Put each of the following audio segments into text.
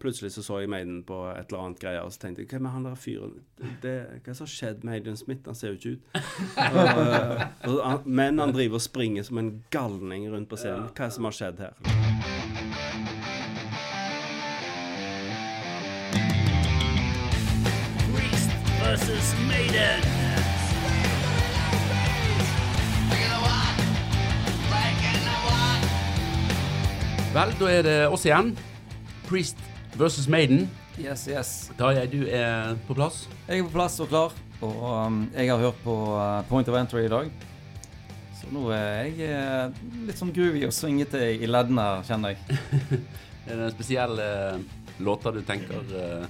Plutselig så så jeg Maiden på et eller annet greier, og så tenkte jeg hva med han der fyren det, Hva som har skjedd med Adrian Smith? Han ser jo ikke ut. og, og, han- men han driver og springer som en galning rundt på scenen. Hva er det som har skjedd her? Priest versus Maiden. Vel, da er det oss igjen. Priest versus Maiden. Yes, yes. Tarjei, du er på plass. Jeg er på plass og klar, og um, jeg har hørt på uh, Point of Entry i dag. Så nå er jeg uh, litt sånn groovy og svingete i leddene, kjenner jeg. Er det spesielle låter du tenker uh,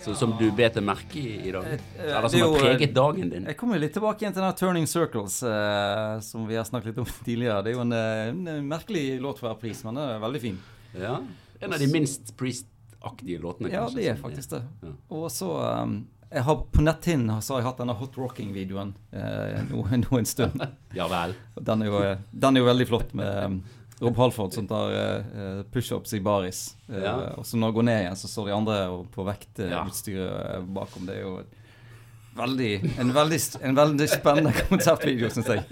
så, som du bet deg merke i i dag? Eh, eh, Eller som har preget dagen din? Jeg kommer litt tilbake igjen til den Turning Circles, uh, som vi har snakket litt om tidligere. Det er jo en, uh, en merkelig låt for hver pris, men den er veldig fin. Ja. En av de minst Priest-aktige låtene, Ja, kanskje. det er faktisk det. Ja. Og så um, jeg har, På netthinnen så har jeg hatt denne hot rocking-videoen eh, nå, nå en stund. Ja vel. Den er jo, den er jo veldig flott med um, Rob Halford som tar uh, pushups i baris. Uh, Ja. Og så når han går ned igjen, så står de andre på vektutstyret uh, bakom. Det er jo veldig, en, veldig, en veldig spennende konsertvideo, syns jeg.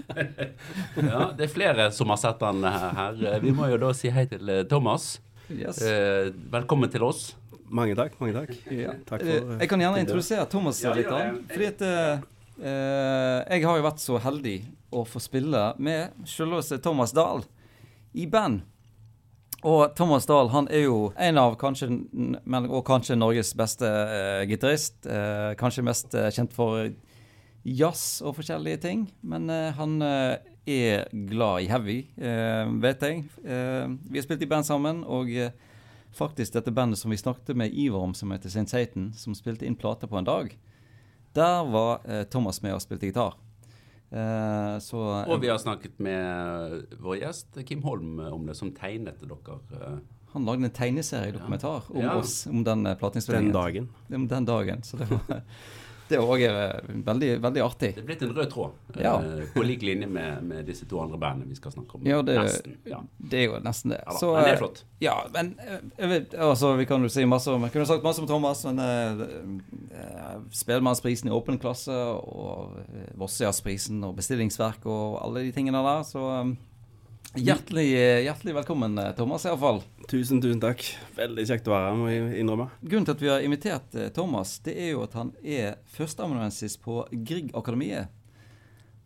Ja, det er flere som har sett den her. Vi må jo da si hei til Thomas. Yes. Eh, velkommen til oss. Mange takk. mange takk. Ja. Takk Eh, for Jeg kan gjerne introdusere Thomas Ja, litt. ja, ja. da. Fordi at eh, eh, jeg har jo vært så heldig å få spille med selveste Thomas Dahl i band. Og Thomas Dahl han er jo en av kanskje, men, og kanskje Norges beste eh, gitarist. eh, kanskje mest eh, kjent for jazz og forskjellige ting. Men eh, han eh, er glad i heavy, eh, vet jeg. Eh, vi har spilt i band sammen, og eh, faktisk dette bandet som vi snakket med Ivar om, som heter St. Satan, som spilte inn plater på en dag, der var eh, Thomas med og spilte gitar. Eh, så Og vi har snakket med vår gjest Kim Holm om det, som tegnet til dere. eh. han lagde en tegneseriedokumentar om Ja. oss, om den uh, den dagen. Om den dagen. Så det var det er òg veldig, veldig artig. Det er blitt en rød tråd, eh, Ja. på lik linje med, med disse to andre bandene vi skal snakke om. Ja, det, Nesten. Ja. det er jo nesten det. Så, men det eh, er flott. Ja, men eh, altså, vi kan jo si masse om kunne sagt masse om Thomas, men uh, Spellemannsprisen i åpen klasse og Vossiasprisen og bestillingsverk og alle de tingene der, så um, hjertelig, hjertelig velkommen, Thomas, fall. Tusen, tusen takk. Veldig kjekt å være her, må jeg innrømme. Grunnen til at vi har invitert eh, Thomas, det er jo at han er førsteamanuensis på Grieg-akademiet.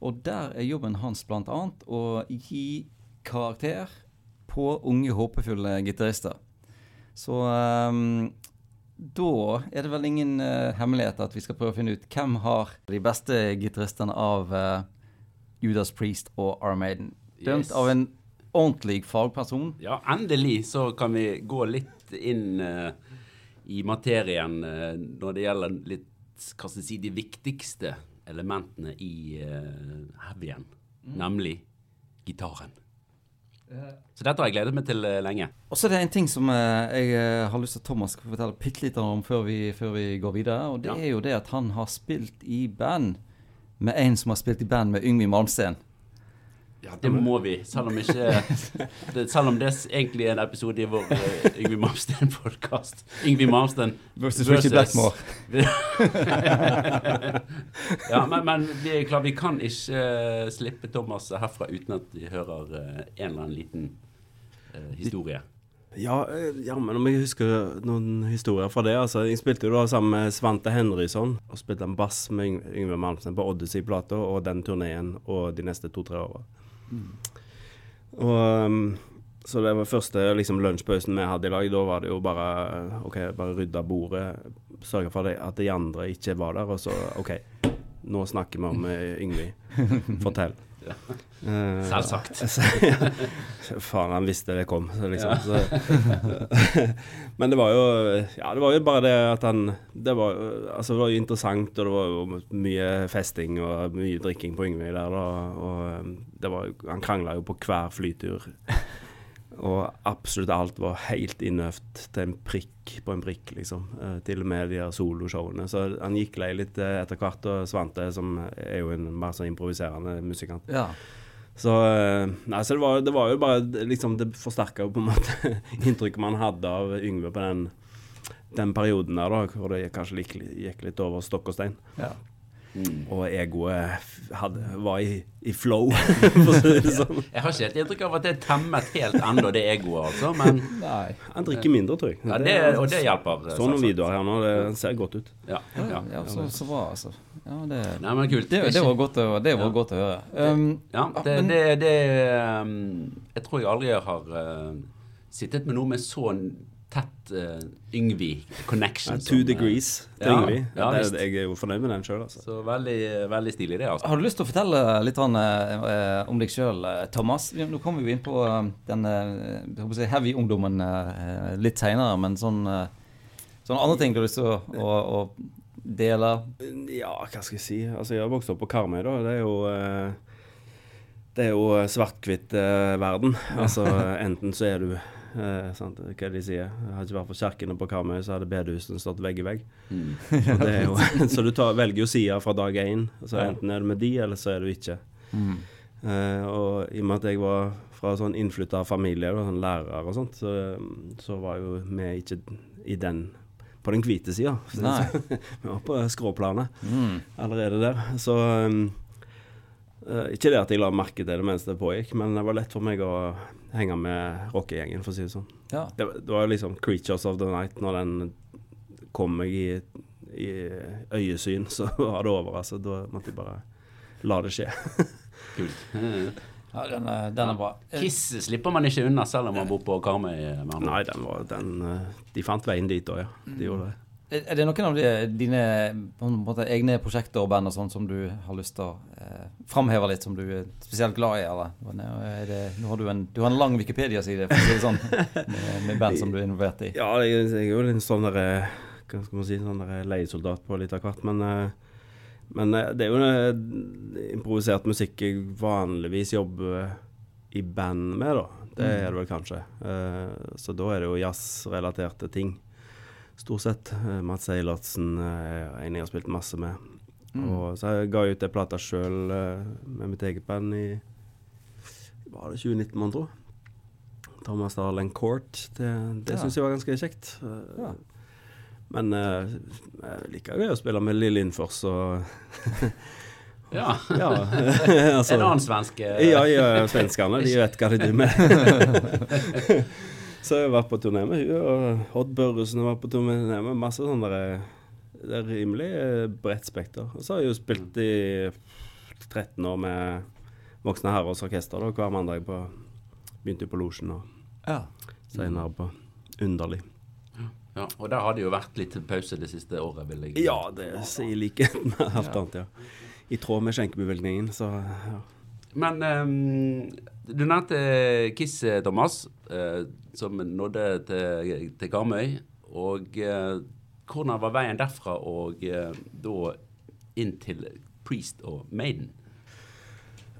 Og der er jobben hans bl.a. å gi karakter på unge, håpefulle gitarister. Så um, da er det vel ingen uh, hemmelighet at vi skal prøve å finne ut hvem har de beste gitaristene av uh, Judas Priest og Armaden. Dømt Yes. av en ordentlig fagperson. Ja, endelig så kan vi gå litt inn uh, i materien uh, når det gjelder litt, hva skal jeg si, de viktigste elementene i uh, heavyen, Mm. nemlig gitaren. Så dette har jeg gledet meg til lenge. Og så er det en ting som jeg har lyst til at Thomas skal fortelle bitte litt om før vi, før vi går videre. Og det Ja. er jo det at han har spilt i band med en som har spilt i band med Yngvi Malmsten. Ja, det må vi, selv om ikke det, Selv om det egentlig er en episode i vår uh, Yngvi Malmsten-podkast. Yngvi Malmsten Versus Richie Blackmore. ja, men, men vi er klar, vi kan ikke uh, slippe Thomas herfra uten at vi hører uh, en eller annen liten eh, historie. Ja, eh, ja, men om jeg husker noen historier fra det. altså Jeg spilte jo da sammen med Svante Henrysson og spilte en bass med Yngve Malmsten på Odyssey-plata og den turneen og de neste to-tre åra. Og um, Så det var første liksom, lunsjpausen vi hadde i lag. Da var det jo bare OK, bare rydde bordet, sørge for det, at de andre ikke var der, og så OK, nå snakker vi om eh, Yngvi. Fortell. Eh, Selvsagt. ja. Faen, han visste det kom, så liksom. Så. Men det var jo Ja, det var jo bare det at han Det var, altså, det var jo interessant, og det var jo mye festing og mye drikking på Yngve der, da. Og um, det var, han krangla jo på hver flytur. Og absolutt alt var helt innøvd til en prikk på en prikk, liksom. Eh, til og med de her soloshowene. Så han gikk lei litt eh, etter hvert, og Svante, som er jo en mer sånn improviserende musikant. Ja. Så, eh, nei, så det, var, det var jo bare liksom Det forsterka jo på en måte inntrykket man hadde av Yngve på den den perioden der, da, hvor det kanskje gikk, gikk litt over stokk og stein. Ja. Mm. Og egoet hadde, var i, i flow, for å si det sånn. Jeg har ikke helt inntrykk av at det er temmet helt ennå, det egoet, altså. Men Nei. Han drikker mindre, tror jeg. ja, det, og det hjelper. Så noen videoer her nå, det ser godt ut. Ja, Ja, ja. så, så bra, altså. Ja, det, Nei, men kult. det, det var godt å, det var Ja. godt å høre. Um, Ja, det, men- det, det um, Jeg tror jeg aldri har uh, sittet med noe med så tett uh, Yngvi-connection. Ja, two degrees til Ja, Yngvi. ja, Det- jeg er jo fornøyd med den sjøl, altså. Så veldig, veldig stilig, det. altså. Har du lyst til å fortelle litt eh, om deg sjøl, Thomas? Nå kommer vi inn på eh, den eh, si heavy-ungdommen eh, litt seinere, men sånn, eh, sånne andre ting du har lyst til å, å, å dele? Ja, hva skal jeg si. Altså, jeg har vokst opp på Karmøy, da. Det er jo eh, Det er jo svart-hvitt-verden. Altså, enten så er du eh, sant, Hva de sier? Jeg har ikke vært på kjerkene på Karmøy, så hadde bedehusene stått vegg i vegg. Mm. Jo, så du tar, velger jo sider fra dag én. Altså, Ja. enten er du med de, eller så er du ikke. Mm. Eh, og i og med at jeg var fra sånn innflytta familie, sånn lærer og sånt, så, så var jo vi ikke i den på den hvite sida. Vi var på skråplanet Mm. allerede der. Så um, Ikke det at jeg la merke til det mens det pågikk, men det var lett for meg å henge med rockegjengen, for å si det sånn. Ja. Det, var- det var liksom 'Creatures of the Night' når den kom meg i, i øyesyn, så var det over. Altså, da måtte jeg bare la det skje. Kult. Mm. ja den, er, den er bra. Eh, Kiss slipper man ikke unna selv om man bor på Karmøy. Nei, den var, den, eh, de fant veien dit òg, ja. De gjorde det. Er det noen av de, dine måte, egne prosjekter og band og sånn som du har lyst til å eh, framheve litt, som du er spesielt glad i? eller? Er det, nå har du, en, du har en lang Wikipedia-side for å si det sånn, med, med band som du er involvert i. Ja, jeg, jeg er jo en sånn der, eh, Hva skal man si, sånn der leiesoldat på litt av hvert. Men, eh, men eh, det er jo eh, improvisert musikk jeg vanligvis jobber i band med, da. Det er det vel kanskje. Eh, Så da er det jo jazzrelaterte ting. Stort sett. Eh, Mats Eilertsen er en jeg har spilt masse med. Og så jeg ga jeg ut ei plate sjøl med mitt eget band i Var det 2019, mon tro? Thomas Darling Court. Det, det Ja. syns jeg var ganske kjekt. Eh, Ja. Men eh, jeg liker gøy å spille med Lill Infors og Ja. Ja. altså, En annen svensk eh, ja, ja, svenskene. De vet hva de driver med. Så jeg har vært på turné med hun, og Odd Børresen har vært på turné med masse sånne der, Det er rimelig eh, bredt spekter. Og så har jeg jo spilt i 13 år med Voksne Herrers Orkester da, hver mandag. på Begynte på Losjen og Ja. senere på Underlig. Ja, og der har det jo vært litt pause det siste året, vil jeg Ja, det er i likhet med alt annet, ja. I tråd med skjenkebevilgningen, så ja. Men um, du nevnte Kiss, eh, Thomas, uh, som nådde til, til Karmøy. Og uh, hvordan var veien derfra og uh, da inn til Priest og Maiden?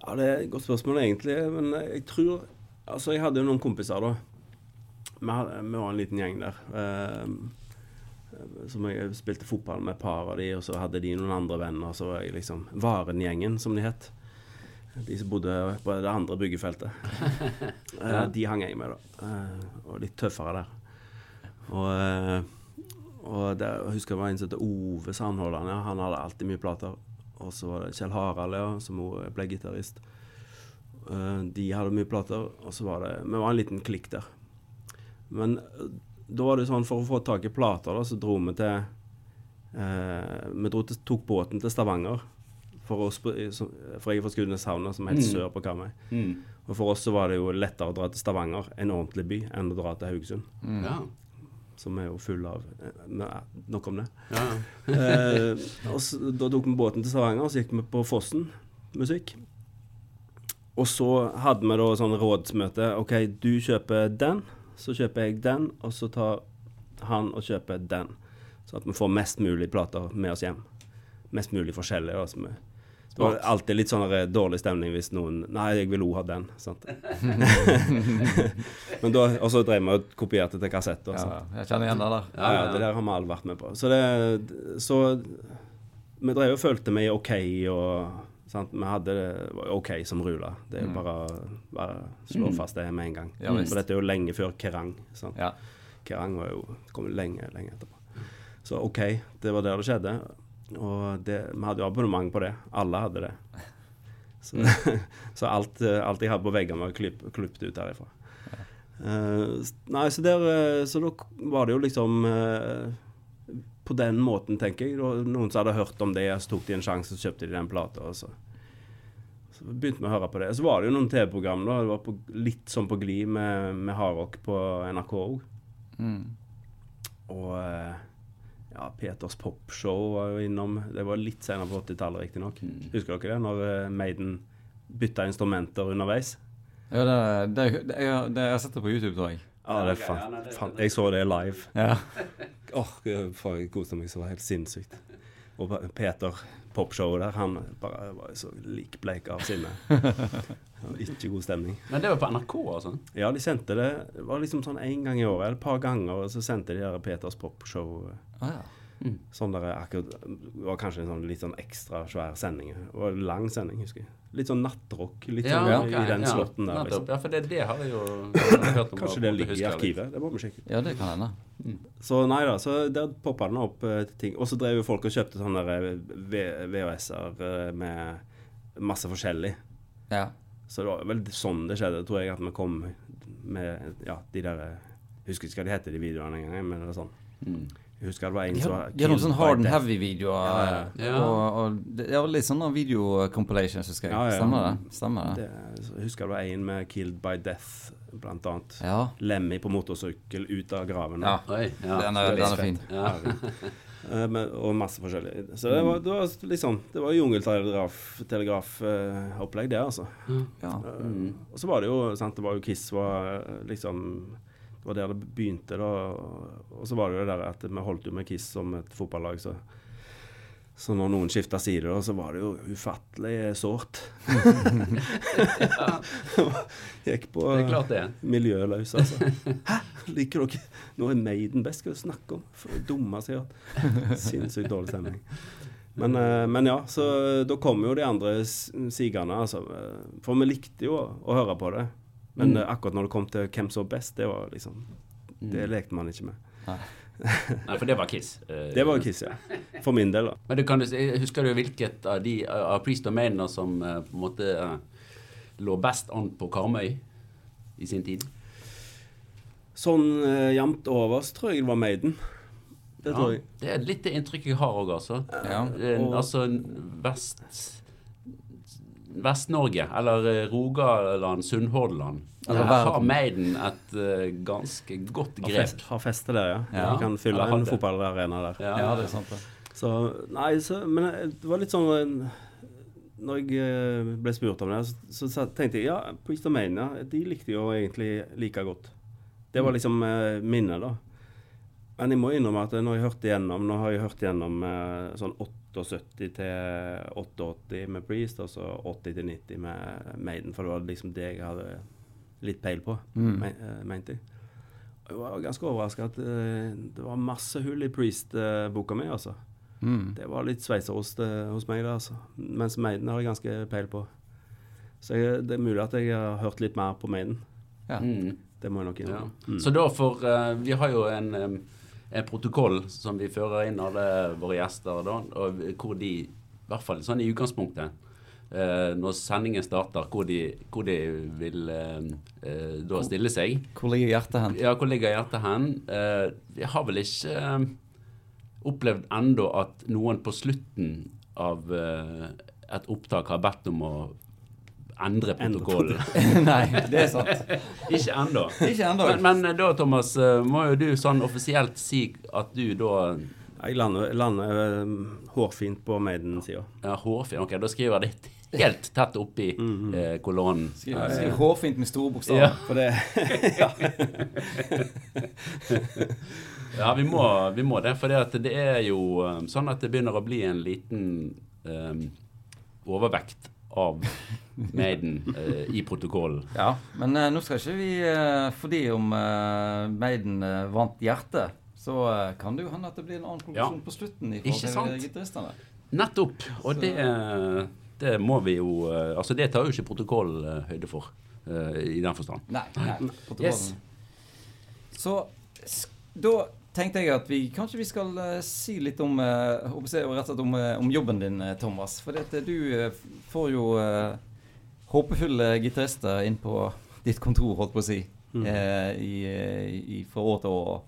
Ja, det er et godt spørsmål egentlig, men jeg tror Altså, jeg hadde jo noen kompiser, da. Vi, hadde, vi var en liten gjeng der. Eh, som jeg spilte fotball med et par av de, og så hadde de noen andre venner. Så var jeg liksom Varen-gjengen, som de het. De som bodde på det andre byggefeltet. ja. de hang jeg med, da. Eh, og litt tøffere der. Og, eh, og der, jeg husker det var en som het Ove Sandholland. Ja. Han hadde alltid mye plater. Og så var det Kjell Harald, ja, som ble gitarist. Eh, de hadde mye plater, og så var det Vi var en liten klikk der. Men eh, da var det sånn, for å få tak i plater, da, så dro vi til eh, Vi dro til, tok båten til Stavanger. For, oss, så- for jeg er fra Skudeneshavna, som er helt Mm. sør på Karmøy. Og for oss så var det jo lettere å dra til Stavanger, en ordentlig by, enn å dra til Haugesund. Ja. Som er jo full av Nei, men, eh, Nok om det. ja. Eh, og så, da tok vi båten til Stavanger, og så gikk vi på Fossen musikk. Og så hadde vi da sånn rådsmøte. OK, du kjøper den, så kjøper jeg den, og så tar han og kjøper den. Så at vi får mest mulig plater med oss hjem. Mest mulig forskjellig. Altså. Det var alltid litt sånn der dårlig stemning hvis noen Nei, jeg vil òg ha den. Sant? Men da, og så drev vi og kopierte til kassett. og. Ja, jeg kjenner igjen det der. Ja, ja, det der har vi alle vært med på. Så det Så vi drev og følte meg OK og sant? Vi hadde det var OK som rula. Det er jo bare, å slå fast det med en gang. Ja. For dette er jo lenge før Kerrang. Sant? Ja. Kerrang var jo kom lenge, lenge etterpå. Så OK, det var der det skjedde. Og det, vi hadde jo abonnement på det. Alle hadde det. Så, så alt, alt jeg hadde på veggene, var klipp- klippet ut derifra. S- nei, så der eh, Så da var det jo liksom uh, På den måten, tenker jeg. Noen som hadde hørt om det, så tok de en sjanse, så kjøpte de den plata. Og så, så begynte vi å høre på det. Så var det jo noen TV-program da. Det var på, litt sånn på glid med, med hardrock på NRK òg. Mm. Og ja, Peters popshow var jo innom. Det var litt senere på 80-tallet, riktignok. Mm. Husker dere det? Når eh, Maiden bytta instrumenter underveis? Ja, det, det, det, jeg, det, jeg har sett det på YouTube, tror jeg. Ja, det fan, fan, Jeg så det live. Ja. Åh, oh, jeg koste meg så helt sinnssykt. Og Peter, popshowet der, han bare var så likbleik av sinne. Ikke god stemning. Men det var på NRK, altså? Ja, de sendte det Det var liksom sånn én gang i året, eller et par ganger, og så sendte de der Peters popshow. Ah, ja. Sånn der, akkurat, det var kanskje en sånn litt sånn ekstra svær sending. Det var en lang sending, husker jeg. Litt sånn nattrock. Litt sånn okay, i den ja. slåtten der, liksom. Ja, for det, det har jeg jo hørt om. Kanskje det ligger i arkivet. litt. Det må vi sjekke ja, det kan hende. Så nei da, så der poppa den opp uh, ting. Og så drev jo folk og kjøpte sånne eh, VHS-er eh, med masse forskjellig. Ja. Så det var vel sånn det skjedde, tror jeg, at vi kom med ja, de der husker ikke hva de heter, de videoene engang, men det var sånn. Mm. Jeg husker det var en De som de har noen sånne sånn hard and heavy-videoer. Ja, ja. Ja. Og, og det det var litt sånne video-compilations, husker jeg. Ja, ja. Stemmer det? Stemmer det? Det, jeg husker det var en med 'Killed by Death', blant annet. Ja. Lemmy på motorsykkel ut av graven. ja. Oi, ja. Den er, den er fin. Ja. Eh, men- og masse forskjellig. Så det var, det var liksom Det var jungeltelegrafopplegg, det, altså. Ja. Eh, Mm. Og så var det jo sant, det var jo Kiss var eh, liksom Det var der det begynte, da. Og så var det jo det der at vi holdt jo med Kiss som et fotballag, så så når noen skifta side, da, så var det jo ufattelig sårt. Gikk på Det er klart det. miljøløs, altså. Hæ? Liker dere Nå er Maiden best, skal du snakke om? For det dummeste jeg. Sinnssykt dårlig stemning. Men, eh, men ja, så da kom jo de andre sigende, altså. For vi likte jo å høre på det. Men Mm. eh, akkurat når det kom til hvem som var best, det var liksom Det Mm. lekte man ikke med. Nei, for det var Kiss. Eh, Det var Kiss, ja. For min del, da. Men du kan, husker du hvilket av de av Priest og Maiden som eh, på en måte lå best an på Karmøy i sin tid? Sånn uh, jevnt over så tror jeg det var Maiden. Det Ja, tror jeg. Det er litt det inntrykket jeg har òg, altså. Ja. Altså vest Vest-Norge, eller eh, Rogaland, Sunnhordland. Eller har. Maiden et uh, ganske godt Har, grep. fest, har feste der, ja. Ja. Vi kan fylle en fotballarena der. ja, det er sant, det. Så Nei, så, men det var litt sånn eh, Når jeg eh, ble spurt om det, så, så tenkte jeg ja, Priest of Mania, de likte jo egentlig like godt. Det var liksom eh, minnet, da. Men jeg må innrømme at når jeg hørte gjennom Nå har jeg hørt gjennom eh, sånn 78 til 88 med Priest, og så 80 til 90 med Maiden, for det var liksom det jeg hadde litt peil på, Mm. me, eh, mente jeg. Jeg var ganske overraska at uh, det var masse hull i Priest-boka mi, altså. Mm. Det var litt sveitserost uh, hos meg, det, altså. Mens Maiden har jeg ganske peil på. Så jeg, det er mulig at jeg har hørt litt mer på Maiden. Ja. Mm. Det må jeg nok Ja. innrømme. Mm. Så da for uh, Vi har jo en, um en protokoll som vi fører inn alle våre gjester, da, og hvor de, i hvert fall sånn i utgangspunktet eh, når sendingen starter, hvor de, hvor de vil eh, eh, da stille seg. Hvor ligger hjertet hen? Ja, hvor ligger hjertet hen? Eh, vi har vel ikke eh, opplevd ennå at noen på slutten av eh, et opptak har bedt om å endre protokollen. Nei, det er sant. ikke ennå. Men, men eh, da, Thomas, eh, må jo du sånn offisielt si at du da Jeg lander, lander eh, hårfint på Maiden-sida. Ja, hårfint. Ok, da skriver jeg det helt tett oppi eh, kolonnen. Skriv, skriv hårfint med store bokstaver. Ja. For det Ja, vi må, vi må det. For det, er jo sånn at det begynner å bli en liten um, overvekt av Maiden eh, i protokollen. Ja, men eh, nå skal ikke vi eh, Fordi om eh, Maiden eh, vant hjertet, så eh, kan det jo hende at det blir en annen konklusjon Ja. på slutten. i forhold til gitaristene. Nettopp. Og det, det må vi jo Altså, det tar jo ikke protokollen høyde for, i den forstand. Nei. nei protokollen. Yes. Så da tenkte jeg at vi kanskje vi skal eh, si litt om, eh, om, eh, om jobben din, Thomas. For det, du får jo håpefulle gitarister inn på ditt kontor, holdt på å si, Mm. i, i, fra år til år.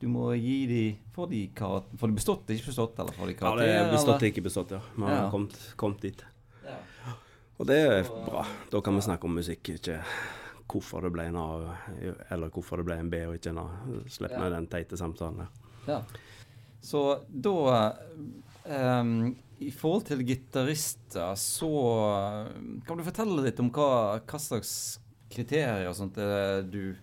Du må gi de Får de, får de bestått, ikke bestått, eller får de Ja, det er bestått, eller? ikke bestått, ja. Vi har Ja. kommet, kommet dit. Ja. Og det er bra. Da kan vi snakke om musikk, ikke hvorfor det ble en A, eller hvorfor det ble en B og ikke en A. Slipp Ja. den teite samtalen der. Ja. Så da um, I forhold til gitarister, så eh, Kan du fortelle litt om hva, hva slags kriterier og sånt eh, du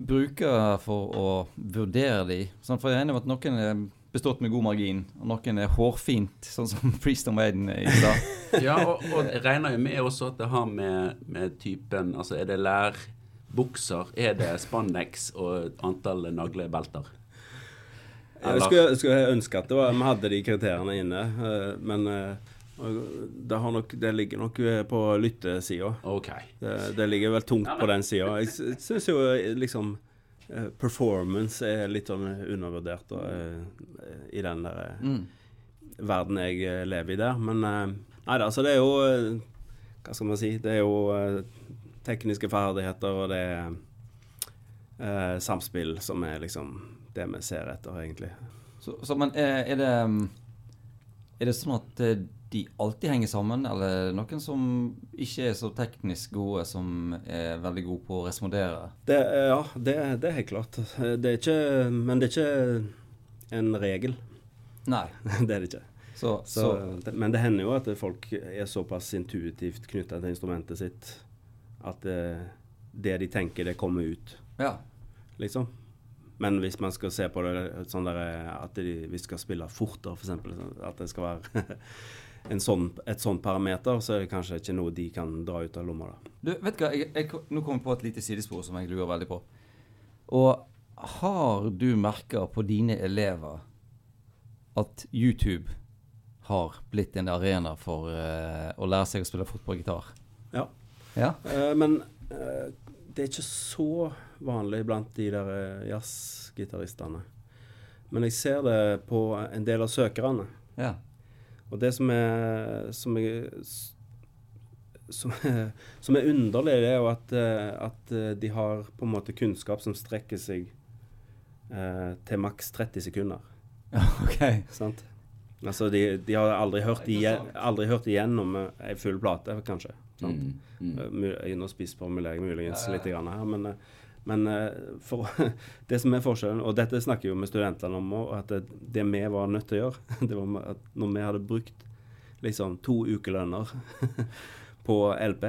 bruker for å vurdere de? Sånn, for jeg er enig med at noen er bestått med god margin, og noen er hårfint, sånn som Freestone Maiden i stad. Ja, og, og jeg regner jo med også at det har med, med typen Altså, er det lærbukser? Er det spandex og antall naglebelter? Jeg skulle, skulle jeg ønske at det var, vi hadde de kriteriene inne, eh, men eh, det, har nok, det ligger nok eh, på lyttesida. OK. Det, det ligger vel tungt på den sida. Jeg syns jo liksom performance er litt sånn undervurdert og, eh, i den der eh, Mm. verden jeg eh, lever i der. Men eh, nei da, altså det er jo eh, Hva skal man si? Det er jo eh, tekniske ferdigheter, og det er eh, samspill som er liksom det vi ser etter, egentlig. Så, så, men er, er det mm, Er det sånn at eh, de alltid henger sammen, eller er noen som ikke er så teknisk gode, som er veldig gode på å respondere? Det, eh, ja, det, det er helt klart. Det er ikke Men det er ikke en regel. Nei. det er det ikke. Så, Så, det, men det hender jo at folk er såpass intuitivt knytta til instrumentet sitt at det, det de tenker, det kommer ut, ja. liksom. Men hvis man skal se på det sånn der at de, vi skal spille fortere, f.eks., at det skal være sånn, et sånn parameter, så er det kanskje ikke noe de kan dra ut av lomma. da. Du, vet du hva, jeg, jeg, nå kommer jeg på et lite sidespor som jeg lurer veldig på. Og har du merka på dine elever at YouTube har blitt en arena for uh, å lære seg å spille fotballgitar? Ja. Ja? Uh, men uh, det er ikke så vanlig blant de der jazzgitaristene. Men jeg ser det på en del av søkerne. Ja. Og det som er som er, som er, som er underlig, det er jo at, eh, at eh, de har på en måte kunnskap som strekker seg eh, til maks 30 sekunder. OK. Sant? Altså, de, de har aldri hørt, igjen, aldri hørt igjennom ei full plate, kanskje. Sant? Mm, mm. Nå mu- Jeg muligens litt grann her, men, eh, men eh, for, det som er forskjellen, og dette snakker jo med studentene om òg, at det, det vi var nødt til å gjøre, det var at når vi hadde brukt liksom to ukelønner på LP,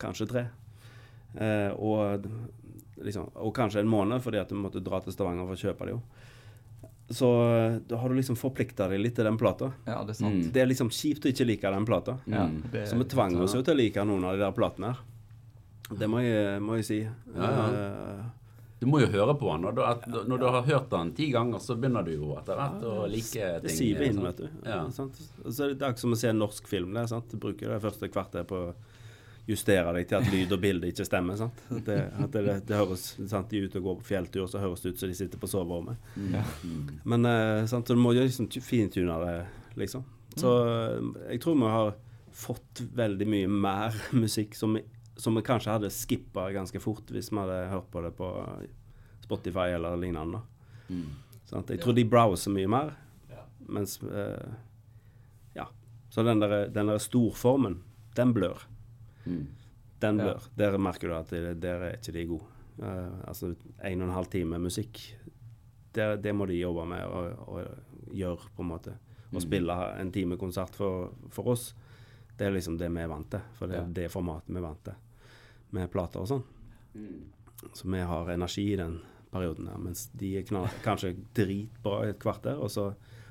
kanskje tre, eh, og, liksom, og kanskje en måned fordi at vi måtte dra til Stavanger for å kjøpe det jo, så eh, da har du liksom forplikta deg litt til den plata. Ja, det er sant. Mm. Det er liksom kjipt å ikke like den plata. Ja, Mm. det, Så vi tvang oss jo til å like noen av de der platene her. Det må jeg, må jeg si. Ja, ja. Eh, Du må jo høre på han. Når du, at, når du har hørt han ti ganger, så begynner du jo etter hvert å like ting. det siver inn, vet du. Ja. Så er det akkurat som å se en norsk film. Det, sant? Du bruker det første kvarteret på å justere deg til at lyd og bilde ikke stemmer. Sant? At det, at det, det høres sant? De er ute og går på fjelltur, så høres det ut som de sitter på soverommet. Ja. Mm. Men eh, sant? Så du må jo liksom fintune det, liksom. Så eh, jeg tror vi har fått veldig mye mer musikk som vi, som vi kanskje hadde skippa ganske fort hvis vi hadde hørt på det på Spotify eller lignende. Mm. Sånn Jeg tror de browser mye mer, Ja. mens eh, Ja. Så den der, den der storformen, den blør. Mm. Den Ja. blør. Der merker du at det, der er ikke de gode. Uh, altså en og en halv time musikk, det, det må de jobbe med og, og gjøre, på en måte. Å Mm. spille en time konsert for, for oss, det er liksom det vi er vant til. For det er Ja. det formatet vi er vant til med plater og sånn. Mm. Så vi har energi i den perioden her, mens de er kanskje dritbra i et kvarter, og så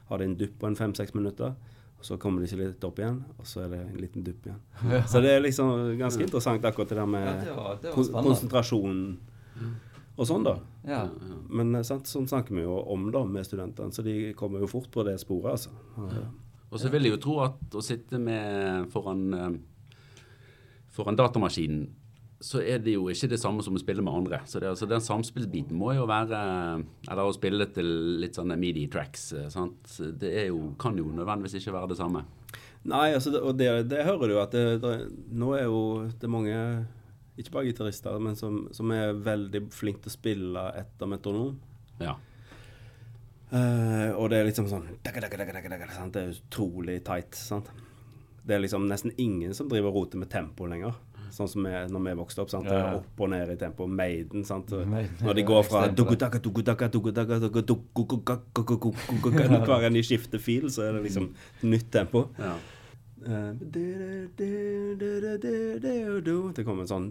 har de en dupp på en fem-seks minutter, og så kommer de seg litt opp igjen, og så er det en liten dupp igjen. Ja. Så det er liksom ganske interessant akkurat det der med Ja, det var, det var kon konsentrasjon og sånn, da. Ja. Men eh, sant, sånn snakker vi jo om da med studentene, så de kommer jo fort på det sporet, altså. Og så vil jeg jo tro at å sitte med foran, eh, foran datamaskinen så er det jo ikke det samme som å spille med andre. Så det, altså, den samspillsbiten må jo være Eller å spille til litt sånne midi-tracks. eh, sant? Det er jo, kan jo nødvendigvis ikke være det samme. Nei, altså, det, og det, det hører du at det, nå er jo det mange, ikke bare gitarister, men som, som er veldig flinke til å spille etter metronom. Ja. Uh, og det er liksom sånn sant? Det er utrolig tight. Sant? Det er liksom nesten ingen som driver og roter med tempo lenger. Sånn som vi, når vi vokste opp. Sant? Det er Ja. Opp og ned i tempo. Maiden. Sant? Når de går fra hver gang de skifter fil, så er det liksom nytt tempo. ja. Eh, Det kommer en sånn.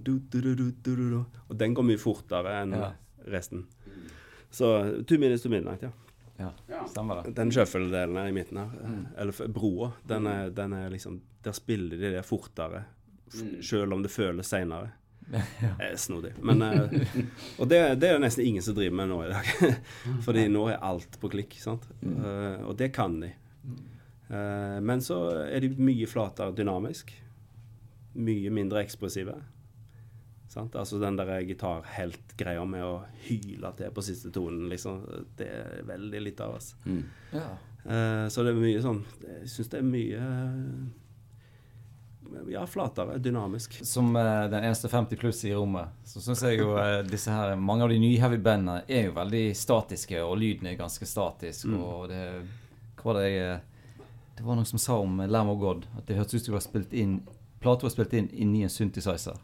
Og den går mye fortere enn resten. Så Two Minutes to Midnight, ja. Ja, Ja. stemmer det. Den shuffle-delen i midten her, eller f- broa, den er, den er liksom Der spiller de det fortere, f- selv om det føles seinere. Det er snodig. Men, eh, og det, det er det nesten ingen som driver med nå i dag. Fordi nå er alt på klikk. sant? Eh, og det kan de. Eh, men så er de mye flatere dynamisk. Mye mindre ekspressive. Sant? Altså den der gitarheltgreia med å hyle til på siste tonen, liksom. Det er veldig lite av oss. Mm. Ja. Eh, så det er mye sånn Jeg syns det er mye Ja, flatere. Dynamisk. Som uh, den eneste 50 pluss i rommet, så syns jeg jo uh, disse her Mange av de nye heavy bandene er jo veldig statiske, og lyden er ganske statisk. Og det Hva var det jeg eh, Det var noen som sa om Lam of God, at det hørtes ut som det var spilt inn Plata var spilt inn inni en synthesizer.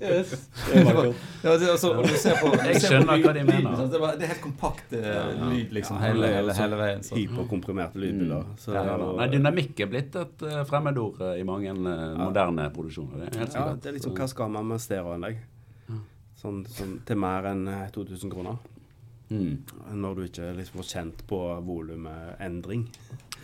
yes. Det var kult. Ja, det, altså, du ser på, Jeg skjønner hva de mener. Det, var, det er helt kompakt eh, lyd, liksom, Ja, hele, hele, hele veien. Så. Hyperkomprimerte lydbilder. Så det Ja, er Nei, dynamikk er blitt et uh, fremmedord uh, i mange uh, moderne produksjoner. Det er helt Ja, det er liksom hva skal man med stereoanlegg? Sånn, sånn til mer enn eh, 2000 kroner. Mm. Når du ikke liksom får kjent på volumendring.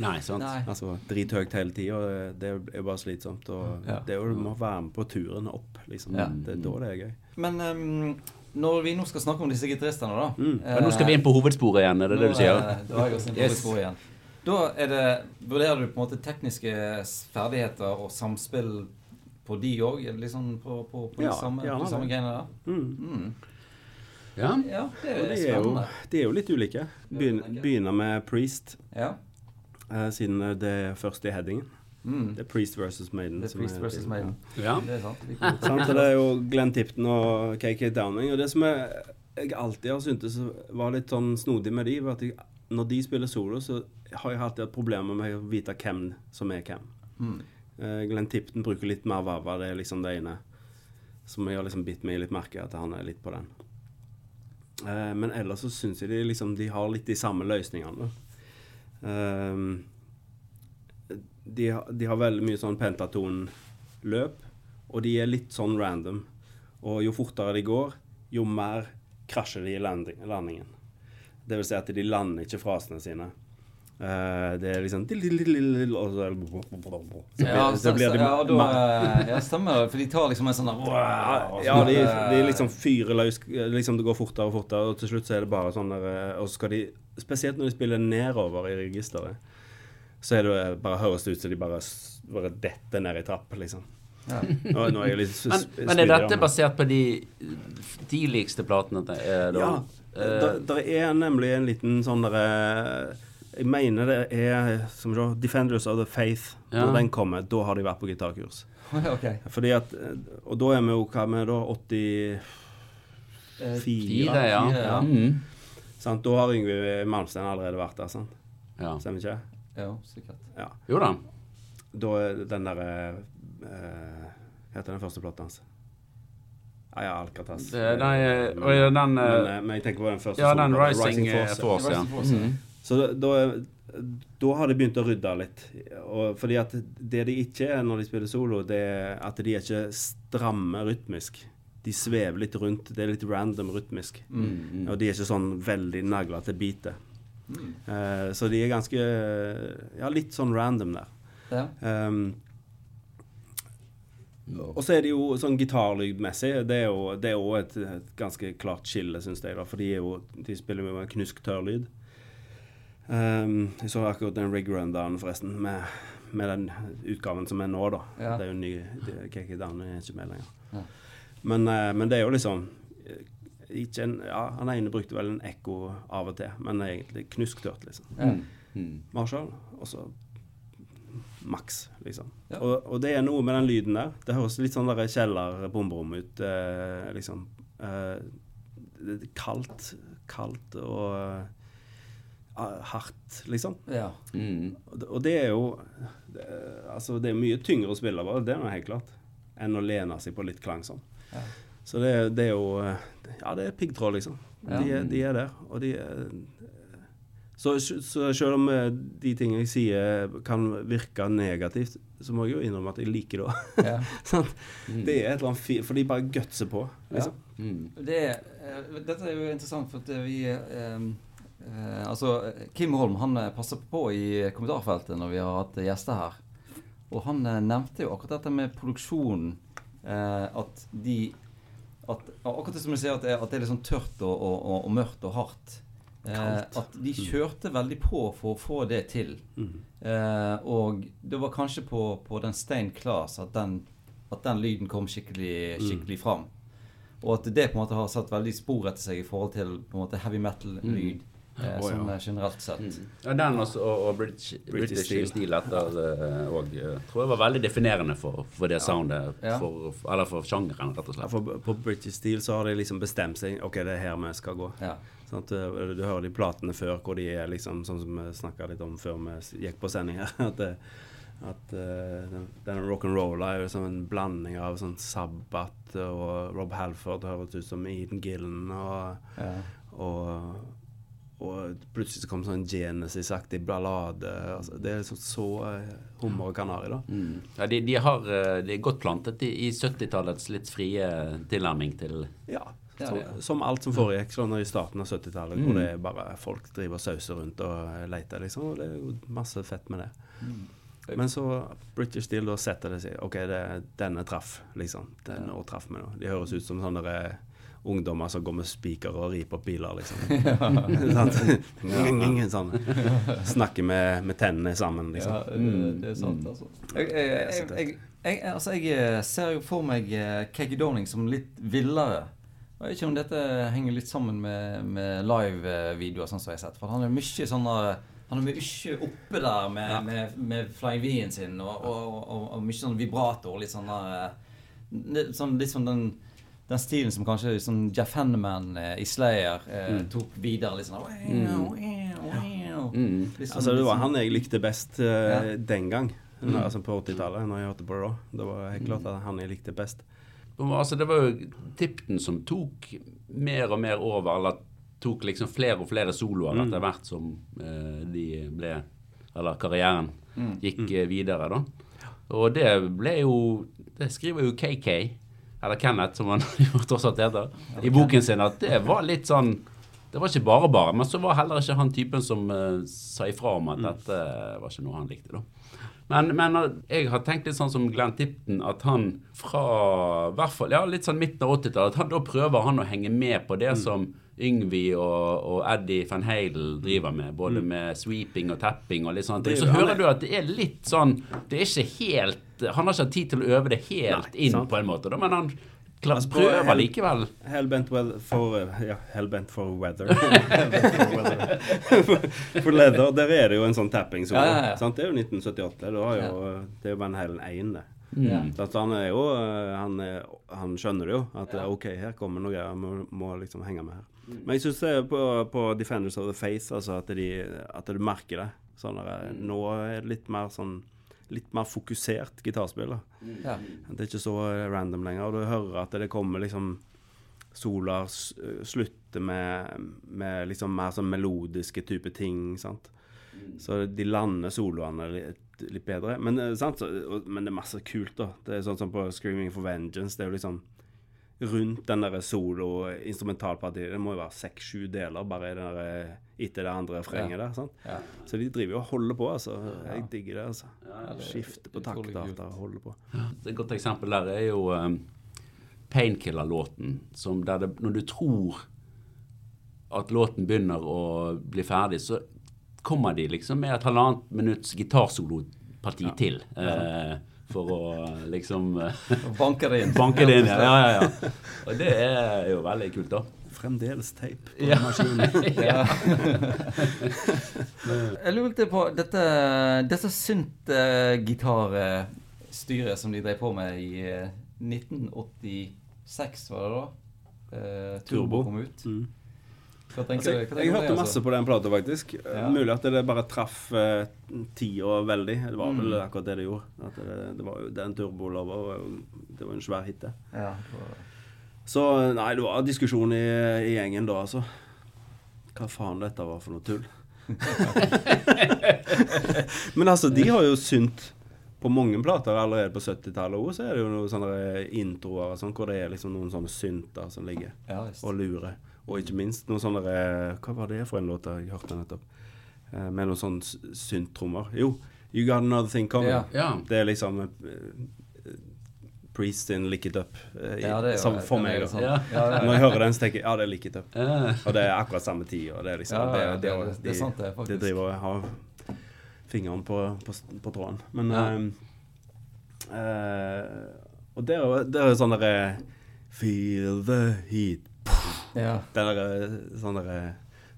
Nei, sant? Nei. Altså drithøyt hele tida, det er bare slitsomt. Og Ja. det er jo, du må være med på turen opp, liksom. Ja. Det er da det er gøy. Men um, når vi nå skal snakke om disse gitaristene, da Mm. Men nå skal vi inn på hovedsporet igjen, er det det du sier? Nå, eh, Da er jeg også inn på Yes. hovedsporet igjen. Da er det, vurderer du på en måte tekniske ferdigheter og samspill på de òg? Liksom på, på, på Ja, de samme, de greiene der? Mm. Mm. Ja. Ja, det Og er de er, jo, de er jo litt ulike. Begyn, begynner med Priest, Ja. Eh, siden det er først i headingen. Mm. Det er Priest versus Maiden. Det er Priest versus Maiden. ja. Det er sant. Det er, Sant, det er jo Glenn Tipton og KK Downing. Og det som jeg, jeg alltid har syntes var litt sånn snodig med de, var at jeg, når de spiller solo, så har jeg alltid hatt problemer med å vite hvem som er hvem. Mm. Uh, Glenn Tipton bruker litt mer vava, det er liksom det ene. Som jeg har liksom bitt meg litt merke at han er litt på den. Uh, men ellers så syns jeg de liksom De har litt de samme løsningene. Ehm, de, de har veldig mye sånn pentatonløp, og de er litt sånn random. Og jo fortere de går, jo mer krasjer de i landing, landingen. Det vil si at de lander ikke frasene sine. Eh, det er liksom Ja, da, stemmer det. For de tar liksom en sånn der ja, de, de liksom fyrer løs liksom Det går fortere og fortere, og til slutt så er det bare sånn der eh, Og så skal de Spesielt når de spiller nedover i registeret, så er det bare høres det ut som de bare, bare detter ned i trapp, liksom. Ja. Nå, nå er jeg litt Men, men er dette basert på de tidligste platene? det, Ja. Eh, Det er nemlig en liten sånn derre Jeg mener det er som du, Defenders of the Faith. Ja. Når den kommer, da har de vært på gitarkurs. okay. Fordi at Og da er vi jo hva vi er da? 84? Eh, Fire, ja. Ja. Mm. Sant? Da har Yngve Malmsten allerede vært der, sant? ja. Stemmer ikke? Ja, sikkert. Ja. Jo da. Da er den derre eh, Hva heter den første plata hans? Ja, ja, Alcatraz. Det- nei, men, og den, eh, men, eh, men jeg tenker på den første. Ja, den Rising, Rising Force. Force, ja. Rising Force, ja. Mm. Så da, da, har de begynt å rydde litt. Og fordi at det de ikke er når de spiller solo, det er at de er ikke stramme rytmisk. De svever litt rundt. Det er litt random rytmisk. Mm. Og de er ikke sånn veldig nagla til bitet. Mm. Uh, så de er ganske Ja, litt sånn random der. Ja. Um, og så er det jo sånn gitarlydmessig Det er jo det er jo et, et ganske klart skille, syns jeg. da For de, jo, de spiller jo med knusktørr lyd. Um, jeg så akkurat den rig rundown, forresten, med, med den utgaven som er nå, da. Ja. Det er jo ny Kiki KK Down er ikke med lenger. Ja. Men, uh, men det er jo liksom eh, ikke en, ja, Han ene brukte vel en ekko av og til, men egentlig knusktørt, liksom. Ja. Mm. Marshall, og så maks, liksom. Ja. Og, og det er noe med den lyden der. Det høres litt sånn kjeller-bomberom ut, uh, liksom. Uh, det er kaldt, kaldt og hardt, liksom. Ja. Mm. Og det- er jo det, Altså, det er mye tyngre å spille bare, det er helt klart, enn å lene seg på litt klang sånn. Ja. Så det, det er jo Ja, det er piggtråd, liksom. Ja. De, er- de er der, og de er så, så selv om eh, de tingene jeg sier kan virke negativt, så må jeg jo innrømme at jeg liker det òg. ja. mm. Det er et eller annet fint, for de bare gutser på, liksom. Mm. Det, eh, dette er jo interessant, for at vi eh, eh, Altså, Kim Holm han eh, passer på i kommentarfeltet når vi har hatt gjester her. Og han eh, nevnte jo akkurat dette med produksjonen. Eh, at de at, Akkurat det som du sier, at det, at det er litt sånn tørt og, og, og, og mørkt og hardt. Eh, at de kjørte veldig på for å få det til. Mm. Eh, og det var kanskje på, på den Stein Class at den, at den lyden kom skikkelig, skikkelig fram. Og at det på en måte har satt veldig spor etter seg i forhold til på en måte heavy metal-lyd. Eh, oh, sånn ja. eh, generelt sett. Mm. Ja, den også, og, og British, British British Steel. Steel etter eh, og eh, tror jeg var veldig definerende for, for det soundet. Ja. For, eller for sjangeren, rett og Ja, slett. for på British Steel så har de liksom bestemt seg OK, det er her vi skal gå. Ja. at, Du, du hører de platene før hvor de er liksom sånn som vi snakka litt om før vi gikk på sending her. At, det- at uh, den, den rock'n'roll er jo som en blanding av sånn Sabbat og Rob Halford høres ut som Eden Gillen og, Ja. og og plutselig så kom sånn Genesis-aktig ballade. Altså, det er så, så eh, hummer og kanari, da. Mm. Ja, de, de, har, eh, de er godt plantet i, i 70-tallets litt frie tilnærming til Ja. Ja, Som, som alt som foregikk sånn i starten av 70-tallet, hvor Mm. det er bare folk driver og sauser rundt og leter, liksom. Og det er jo masse fett med det. Mm. Men så British Steel, da setter det seg OK, det, denne traff, liksom. Denne ja. traff meg nå. De høres ut som sånne der, eh, ungdommer som går med spiker og riper opp biler, liksom. Sånn. Snakker med, med tennene sammen, liksom. Ja, det, det er sant, altså. Jeg, jeg, jeg, altså, jeg eh, ser jo for meg Keggy Downing som litt villere. Jeg vet ikke om dette henger litt sammen med, med live-videoer, sånn som jeg har sett. For han er mye sånn eh, Han er mye oppe der med, Ja. med, med flyvien sin, og, og, og, og mye sånn vibrator. litt sånn der, sånn, litt sånn den, den stilen som kanskje sånn Jeff Henneman eh, i Slayer eh, tok videre. Litt sånn Mm. Litt sånn- Altså, det var sånn- han jeg likte best eh, Ja. den gang. Når, altså på 80-tallet, når jeg hørte på det da. Det var helt klart at han jeg likte best. Altså, det var jo Tipton som tok mer og mer over, eller tok liksom flere og flere soloer Mm. etter hvert som eh, de ble Eller karrieren gikk videre, da. Og det ble jo Det skriver jo KK, eller Kenneth, som han jo tross alt heter, i boken sin, at det var litt sånn det var ikke bare bare, men så var heller ikke han typen som uh, sa ifra om at dette var ikke noe han likte, da. Men, men uh, jeg har tenkt litt sånn som Glenn Tipton, at han fra hvert fall, ja, litt sånn midten av 80-tallet, at han, da prøver han å henge med på det som Yngvi og, og Eddie Van Heidel driver med, både med sweeping og tapping og litt sånne ting. Så hører er- du at det er litt sånn Det er ikke helt Han har ikke tid til å øve det helt Nei, inn, sant. på en måte, da, men han klart Altså, prøver Hell- likevel. Hellbent well for Ja, hellbent for weather. Hellbent for, weather. for, for leather, der er det jo en sånn tapping solo. Ja, ja, ja. Sant? Det er jo 1978. Det, er jo Van Halen 1, det. Ja. Mm. Så han er jo uh, han, er, han skjønner det jo. At ja. OK, her kommer noe jeg Må, må liksom henge med her. Men jeg syns på, på Defenders of the Face altså at, de, at du merker det. Sånn der, Nå er det litt mer sånn Litt mer fokusert gitarspill. da. Ja. Det er ikke så eh, random lenger. Og du hører at det kommer liksom Solar eh, slutter med, med liksom mer sånn melodiske type ting. sant? Så de lander soloene litt, bedre. Men, eh, sant? Så, og- men det er masse kult, da. Det er sånn som på 'Screaming for Vengeance'. Det er jo liksom rundt den der solo-instrumentalpartiet. Det må jo være seks-sju deler bare i den der, eh, etter det andre refrenget der. sant? Ja. Så de driver jo og holder på, altså. Jeg digger det, altså. er Skifter på taktarter og holder på. Et godt eksempel der er jo um, Painkiller-låten. Som der det, når du tror at låten begynner å bli ferdig, så kommer de liksom med et halvannet minutts gitarsolo parti til. Eh, for å liksom Banke det inn. banke det inn. Ja, ja, ja. Og det er jo veldig kult, da. Fremdeles teip på Ja. maskinen. Ja. Jeg lurte på dette, dette synt-gitarstyret som de drev på med i eh, 1986, var det da? Eh, Turbo Turbo. kom ut. Mm. Hva tenker Altså, du? Hva tenker jeg jeg hørte det, masse altså? på den plata, faktisk. Ja. Mulig at det bare traff eh, tida veldig. Det var vel Mm. akkurat det det gjorde. Det, det var jo Den turbolova var jo Det var en svær hit, det. Ja, Så nei, det var diskusjon i, i gjengen da, altså. Hva faen dette var for noe tull. Men altså, de har jo synt på mange plater allerede på 70-tallet òg, så er det jo noen sånne introer og sånn, hvor det er liksom noen sånne synter som ligger ja, og lurer. Og ikke minst noen sånne eh, Hva var det for en låt jeg hørte nettopp? Eh, Med noen sånne synttrommer. Jo, You Got Another Thing Coming. Yeah. Yeah. Det er liksom eh, Priest in Lick It Up. i- Ja, det er som for meg, da. sånn. Ja. Ja, ja, Når jeg hører den, så tenker jeg ja, det er Lick It Up. Og det er akkurat samme tid. Og det er liksom det, det- det- det er sant, det, faktisk. Det driver og har fingeren på, på, på tråden. Men Ja. uh, eh, Og det er jo sånn derre Feel the heat. Ja. Den derre sånn derre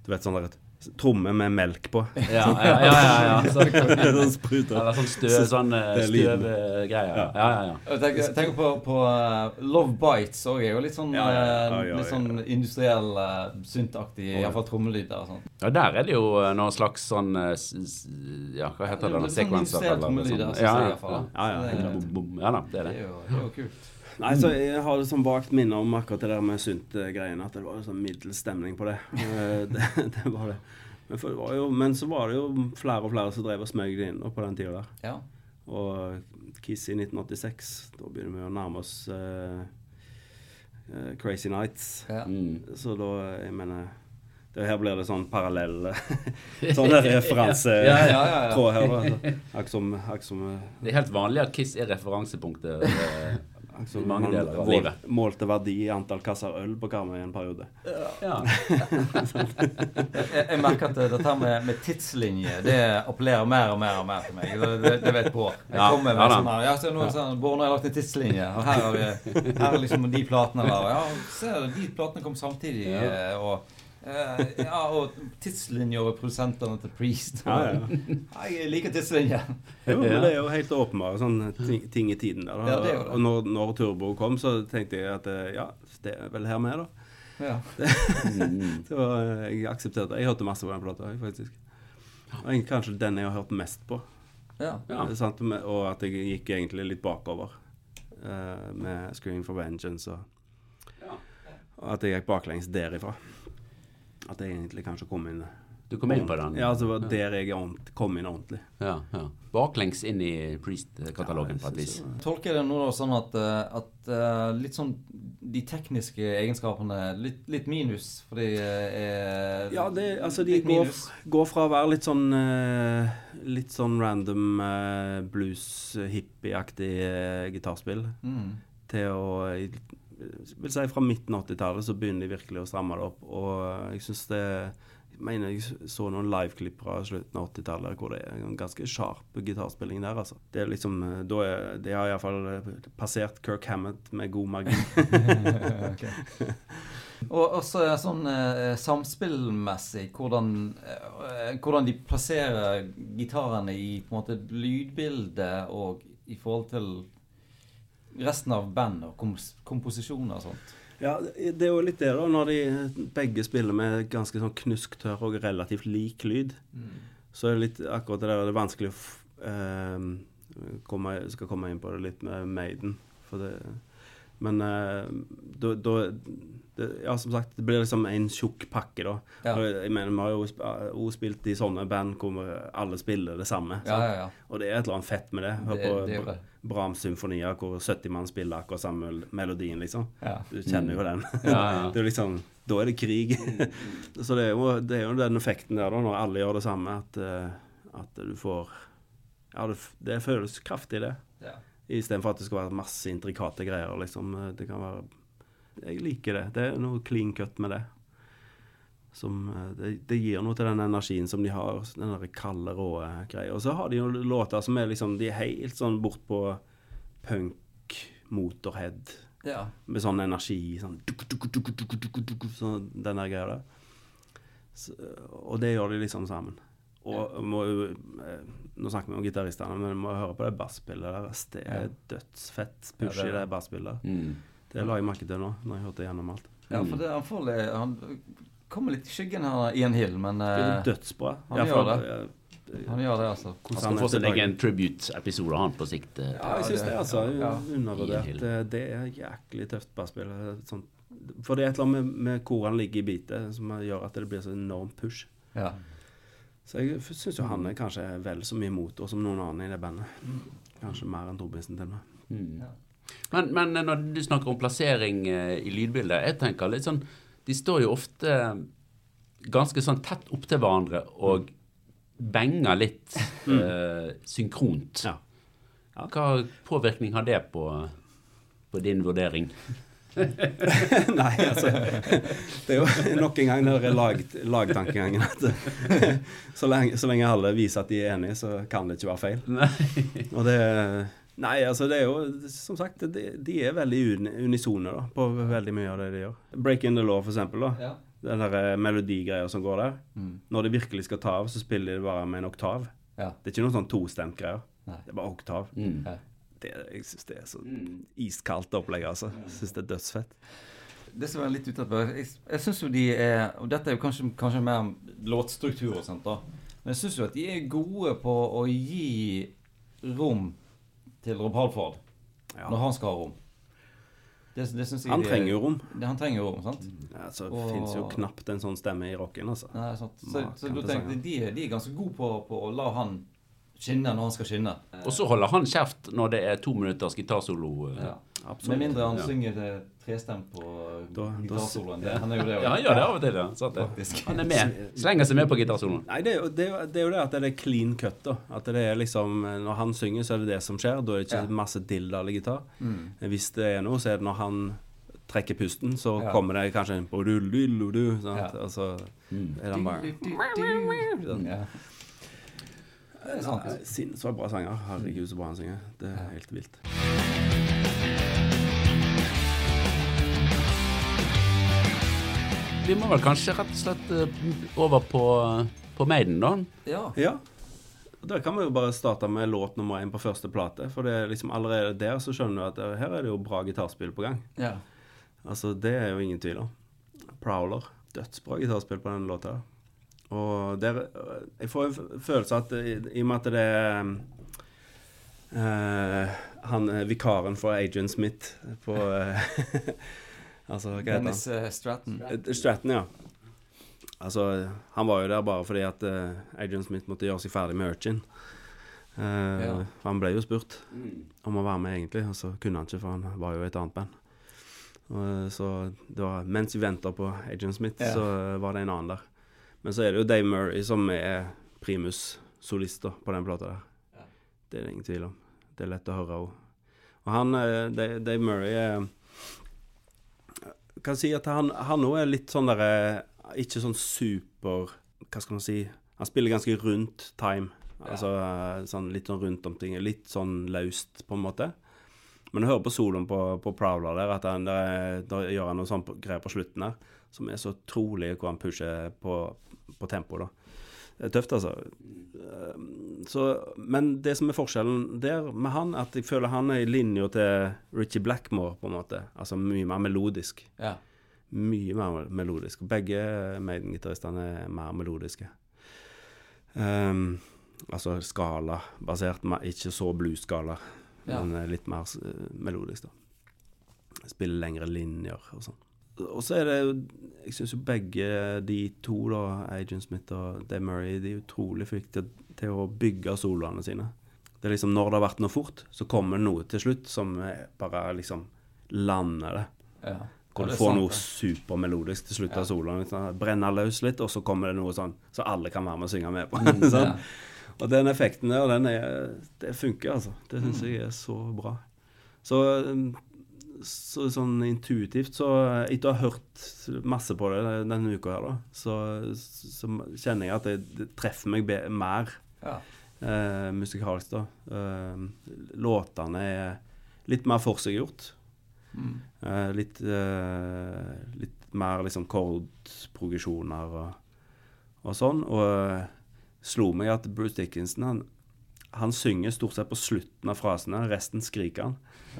Du vet sånn derre tromme med melk på. ja, ja, ja. ja, ja. Så, sånn spruter. eller sånn støv, sånn eh, lyden. støvgreier. Ja, ja, ja. ja. Tenk, tenk på, på eh, Love Bites òg. Er jo litt sånn, Ja, ja, ja, eh, ja, litt ja. sånn industriell, uh, syntaktig, ja. iallfall trommelyder og sånn. Ja, der er det jo eh, noen slags sånn eh, Ja, hva heter det? Sånn Sekvenser? industriell eller trommelyder, sånn. Ja, jeg ja. Ja da, det er det det. er jo, det er jo kult. Nei, så Jeg har sånn vagt minne om akkurat det der med sunt-greiene. At det var sånn middels stemning på det. Eh, det, det var det. Men, for det var jo, men så var det jo flere og flere som drev og smøg det inn på den tida der. Ja. Og Kiss i 1986, da begynner vi å nærme oss uh, uh, Crazy Nights. ja. Mm. Så da, jeg mener det, Her blir det sånn parallell Sånn referansetråd Ja, ja, ja, ja. her. altså. Akkurat som, som Det er helt vanlig at Kiss er referansepunktet. Akkurat Mange man deler av mål- livet. målte verdi i antall kasser øl på Karmøy i en periode. Ja. Jeg, jeg merker at det- dette med, med tidslinje det appellerer mer og mer og mer til meg. Det, det, det vet Bård. Jeg Ja, kommer med ja sånn her Ja, så nå er det sånn, Bård, nå har jeg lagt en tidslinje, og her har vi her er liksom de platene der. Ja, se, de platene kom samtidig, Ja. eh, og ja, og tidslinja over produsentene til Priest. Ja, ja. Jeg liker tidslinja. Jo, men det er jo helt åpenbart sånne ting, ting i tiden der. Da. Ja, det er jo det. Og når, når Turbo kom, så tenkte jeg at eh, ja, det er vel her med, da. Ja. Så eh, jeg aksepterte det. Jeg hørte masse på den plata, faktisk. Og kanskje den jeg har hørt mest på. ja. Ja. Sant? Og at jeg gikk egentlig litt bakover eh, med 'Screaming for Vengeance'. Og, Ja. og at jeg gikk baklengs derifra. At jeg egentlig kanskje kom inn Du kom inn på den? Ja, altså det var der jeg kom inn ordentlig. Ja, ja. Baklengs inn i Priest-katalogen på et vis. Tolker jeg det nå da sånn at, eh, at eh, litt sånn de tekniske egenskapene litt, litt minus for de er Ja, det, altså de går, går fra å være litt sånn eh, Litt sånn random uh, blues-hippie-aktig eh, gitarspill Mm. til å vil si Fra midten av 80-tallet så begynner de virkelig å stramme det opp. Og jeg syns det Jeg mener jeg så noen liveklipp fra slutten av 80-tallet hvor det er en ganske sharp gitarspilling der, altså. Det er liksom eh, Da er De har iallfall passert Kirk Hammett med god margin. okay. Og også sånn eh, samspillmessig, hvordan, eh, hvordan de plasserer gitarene i på en måte lydbildet og i forhold til resten av band og kompos komposisjoner og sånt. Ja, det er jo litt det, da. Når de begge spiller med ganske sånn knusktørr og relativt lik lyd, så er det litt akkurat det der det er vanskelig å eh, komme, Skal komme inn på det litt med Maiden. For det Men eh, da da- Ja, som sagt, det blir liksom en tjukk pakke, da. Ja. Jeg mener, Vi har jo også spilt i sånne band hvor alle spiller det samme. Ja, ja. Og det er et eller annet fett med det. Hør på det er det. Brahms-symfonier hvor 70 mann spiller akkurat samme melodien, liksom. Du kjenner jo den. Det er liksom, da er det krig. så det er, jo, det er jo den effekten der, da, når alle gjør det samme, at, eh, at du får Ja, det, det føles kraftig, det. Ja. Istedenfor at det skal være masse intrikate greier, liksom. Det kan være Jeg liker det. Det er noe clean cut med det. Som, eh, det, det gir noe til den energien som de har, den der kalde, rå greia. Og så har de jo låter som er liksom De er helt sånn bort på punk, motorhead, Ja. med sånn energi. Sånn, duk, duk, duk, sånn den der greia der. Så, og det gjør de liksom sammen. Og må jo eh, Nå snakker vi om gitaristene, men må høre på det basspillet deres. Det er dødsfett push Ja, det er i det. basspillet. Mm. Det la jeg merke til nå, når jeg hørte gjennom alt. ja, for det, han, får, han kommer litt i skyggen her i en hill, men Det er eh, dødsbra. han fall, gjør det, han gjør det, altså. Han skal få er sin egen tribute-episode, han, på sikt. eh, Ja, jeg syns det, altså. Ja. Undervurdert. Det, det er jæklig tøft basspill. Sånn. For det er et eller annet med, med hvor han ligger i bitet som gjør at det blir så enormt push. Ja. Så jeg syns jo han er kanskje vel så mye motor som noen andre i det bandet. Kanskje mer enn Torbjørnsen til og med. Mm. Ja. Men, men når du snakker om plassering eh, i lydbildet, jeg tenker litt sånn De står jo ofte ganske sånn tett opptil hverandre og benger litt eh, synkront. Ja. Hva påvirkning har det på, på din vurdering? Nei, altså Det er jo nok en gang den lag, lagtankegangen at så lenge, så lenge alle viser at de er enige, så kan det ikke være feil. Nei. Og det Nei, altså det er jo Som sagt, de, de er veldig unisone da, på veldig mye av det de gjør. Break in the law, for eksempel. da. Ja. Den der eh, melodigreia som går der. Mm. Når de virkelig skal ta av, så spiller de bare med en oktav. Ja. Det er ikke noen sånn tostemt greier. Det er bare oktav. Mm. Det, jeg syns det er så Mm. iskaldt opplegg, altså. Jeg syns det er dødsfett. Det som er litt utenfor Jeg, jeg syns jo de er Og dette er jo kanskje, kanskje mer låtstruktur og sånt, da. Men jeg syns jo at de er gode på å gi rom til Rob Halford Ja. når han skal ha rom. Det, det Han de er- trenger jo rom. Det, han trenger jo rom, sant? Ja, så Og- fins jo knapt en sånn stemme i rocken, altså. Nei, sant? Så, så, så du tenkte de, de er ganske gode på, på å la han skinne når han skal skinne. Og så holder han kjeft når det er to minutters gitarsolo. eh. Ja. Absolutt. Med mindre han Ja. synger det trestemt på gitarsoloen. Det- Han er jo det Ja, han gjør det av og til, ja. Sant det. Han er med. Slenger seg med på gitarsoloen. Nei, det er, jo, det, er jo, det er jo det at det er clean cut, da. At det er liksom Når han synger, så er det det som skjer. Da er det ikke Ja. masse dildalig gitar. Mm. Hvis det er noe, så er det når han trekker pusten, så Ja. kommer det kanskje en på du-du-du, sant? Ja. Og så Mm. er han bare Sånn, ja. Det er sant. Sinnssykt bra sanger. Herregud, så bra han synger. Det er helt vilt. Vi må vel kanskje rett og slett eh, over på, på Maiden, da. Ja. Ja. Da kan vi jo bare starte med låt nummer én på første plate. For det er liksom allerede der så skjønner du at eh, her er det jo bra gitarspill på gang. ja. Altså, det er jo ingen tvil om. Prowler. Dødsbra gitarspill på den låta. Og der Jeg får en f- følelse at i, i og med at det er uh, Han er vikaren for Agent Smith på uh, Altså, hva heter han? Dennis eh, Stratton. Eh, Stratton, ja. Altså, han var jo der bare fordi at uh, Adrian Smith måtte gjøre seg ferdig med Urchin. Uh, Ja. Han ble jo spurt om å være med, egentlig, og så kunne han ikke, for han var jo i et annet band. Eh, så det var, mens vi venta på Adrian Smith, Ja. så eh, var det en annen der. Men så er det jo Dave Murray som er primus-solist på den plata der. Ja. Det er det ingen tvil om. Det er lett å høre òg. Og han, eh, Dave, Murray er kan si at han òg er litt sånn derre Ikke sånn super Hva skal man si Han spiller ganske rundt time. Altså eh, sånn litt sånn rundt om ting. Litt sånn løst, på en måte. Men jeg hører på soloen på, på Prowler der at han, der, der gjør han noe sånt greier på slutten der som er så utrolig hvor han pusher på, på tempo, da. Det er tøft, altså. Um, Så, men det som er forskjellen der med han, at jeg føler han er i linja til Richie Blackmore, på en måte. Altså mye mer melodisk. Ja. Mye mer melodisk. Begge Maiden-gitaristene er mer melodiske. Um, altså skala-basert, ikke så blues-skala, Ja. men eh, litt mer eh, melodisk, da. Spiller lengre linjer og sånn. Og så er det jo Jeg syns jo begge de to, da, Agent Smith og Dave Murray, de er utrolig flinke til, til å bygge soloene sine. Det er liksom Når det har vært noe fort, så kommer det noe til slutt som bare liksom lander det. ja. Hvor Ja, du får sant, noe supermelodisk til slutt Ja. av soloen. Liksom, brenner løs litt, og så kommer det noe sånn så alle kan være med og synge med på. Mm, sånn. Og den effekten der, den er, det funker, altså. Det Mm. jeg er så bra. Så um, så sånn intuitivt, så etter å ha hørt masse på det denne uka her, da, så, så kjenner jeg at det, det treffer meg mer Ja. eh, musikalsk, da. Eh, låtene er litt mer forseggjort. Mm. Eh, litt, eh, litt mer liksom kordprogresjoner og, og sånn. Og eh, slo meg at Bruce Dickinson han, han synger stort sett på slutten av frasene, resten skriker han.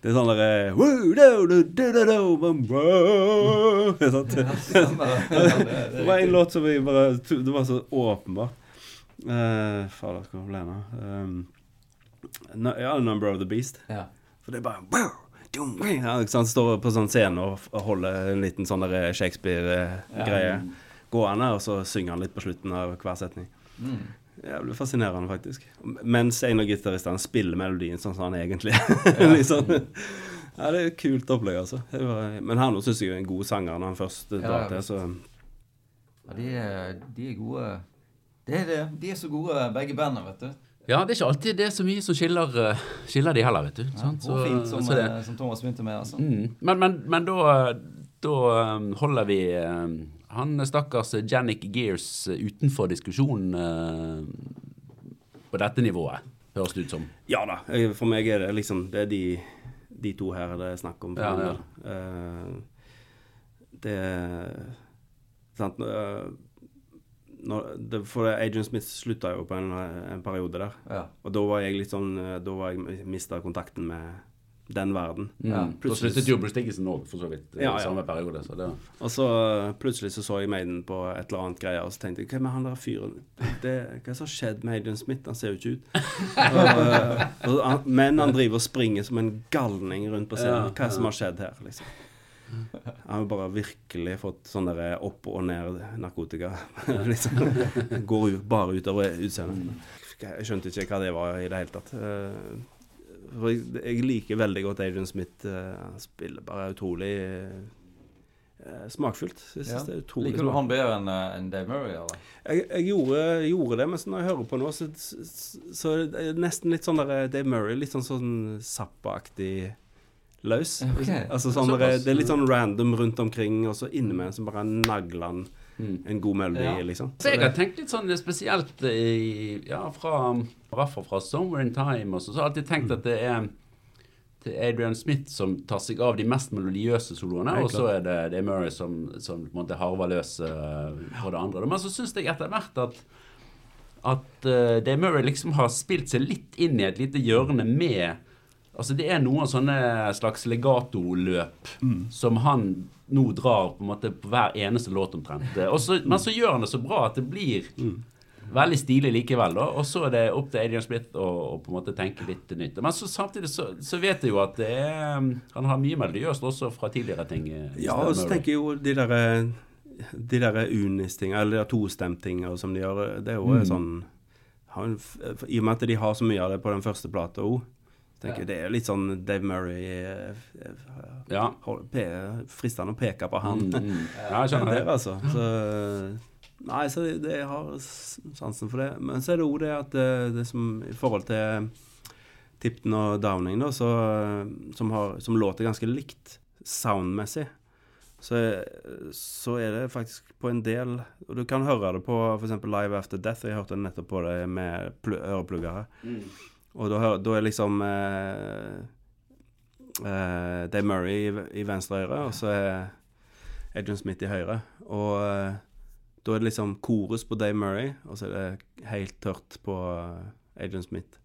det er sånn derre «Woo, do, do, do, do, do, bum, bum». Det var en låt som vi bare Det var så åpenbart. Uh, Fader, hva ble det nå? No, ja, 'Number of the Beast'. Ja. For det er bare wow, ja, ikke? Står på sånn scene og, holder en liten sånn der Shakespeare-greie gående, og så synger han litt på slutten av hver setning. Mm. Jævlig fascinerende, faktisk. Mens en av gitaristene spiller melodien sånn som han egentlig liksom. Ja, det er et kult opplegg, altså. Var, men han syns jeg er en god sanger når han først drar ja, til, så Ja, de, er, de er gode det er det. De er så gode, begge bandene, vet du. Ja, det er ikke alltid det er så mye som skiller, eh, skiller de heller, vet du. sant? Så, fint som, så det- eh, som Thomas begynte med, altså. Mm. Men, men, men da, da um, holder vi han stakkars Jannik Gears uh, utenfor diskusjonen uh, på dette nivået, høres det ut som. Ja da. For meg er det liksom Det er de, de to her det er snakk om. Ja, ja. Eh, det Sant eh, når, For Adrian Smith slutta jo på en, en periode der. Ja. Og da var jeg litt sånn eh, Da var jeg mista kontakten med den verden. Ja, Mm. Da sluttet jo Bruce Dickinson òg, for så vidt. i Ja, ja. samme periode. Så det, Og så eh, plutselig så så jeg Maiden på et eller annet greier, og så tenkte jeg Hvem er han der fyren? Det, hva som har skjedd med Adrian Smith? Han ser jo ikke ut. og, eh, og, men han driver og springer som en galning rundt på scenen. Hva er det som har skjedd her, liksom? Han har bare virkelig fått sånn der opp og ned narkotika. liksom. Går jo bare utover utseendet. Jeg skjønte ikke hva det var i det hele tatt. Eh, For jeg, jeg liker veldig godt Adrian Smith. eh, Han spiller bare utrolig eh, smakfullt. Jeg synes Ja. det er utrolig Liker du han bedre enn eh, enn Dave Murray, eller? jeg, jeg gjorde, gjorde det, men når jeg hører på nå, så, så, så er det nesten litt sånn der Dave Murray, litt sånn sånn Zappa-aktig løs. Okay. Altså sånn der, Det er litt sånn random rundt omkring, og så innimellom så bare nagler han mm. en god melodi, Ja. liksom. Så jeg har tenkt litt sånn spesielt i, ja, fra, i hvert fall fra Somewhere in Time og så, har jeg alltid tenkt at det er det er Adrian Smith som tar seg av de mest melodiøse soloene, og så er det, det er Murray som, som på en måte harver løs eh, på det andre. Men så syns jeg etter hvert at at uh, Dave Murray liksom har spilt seg litt inn i et lite hjørne med Altså Det er noen sånne slags legatoløp som han nå drar på en måte på hver eneste låt omtrent. Eh, og så- men så gjør han det så bra at det blir veldig stilig likevel. da, Og så er det opp til Adrian Smith å, å på en måte tenke litt nytt. Men så, samtidig så, så vet jeg jo at det er, han har mye melodiøst også fra tidligere ting. eh, Ja, og så tenker jeg jo de der De der unis-tinga, eller de der tostemtinga som de gjør, det er jo Mm. sånn han, I og med at de har så mye av det på den første plata òg, tenker jeg det er litt sånn Dave Murray eh, eh, Ja. Fristende å peke på han. Mm, mm. ja, jeg skjønner der, det. altså. Så, nei, så det, det jeg har sansen for det. Men så er det òg det at det, det som i forhold til Tipton og Downing, da, så, som, har, som låter ganske likt soundmessig, så, så er det faktisk på en del Og du kan høre det på f.eks. Live After Death. Jeg hørte nettopp på det med pl øreplugger. Mm. Og da, da er liksom eh, eh, Dave Murray i, i venstre øre, og så er Adrian Smith i høyre. Og eh, da er det liksom korus på Dave Murray, og så er det helt tørt på Agent Adrian Smith.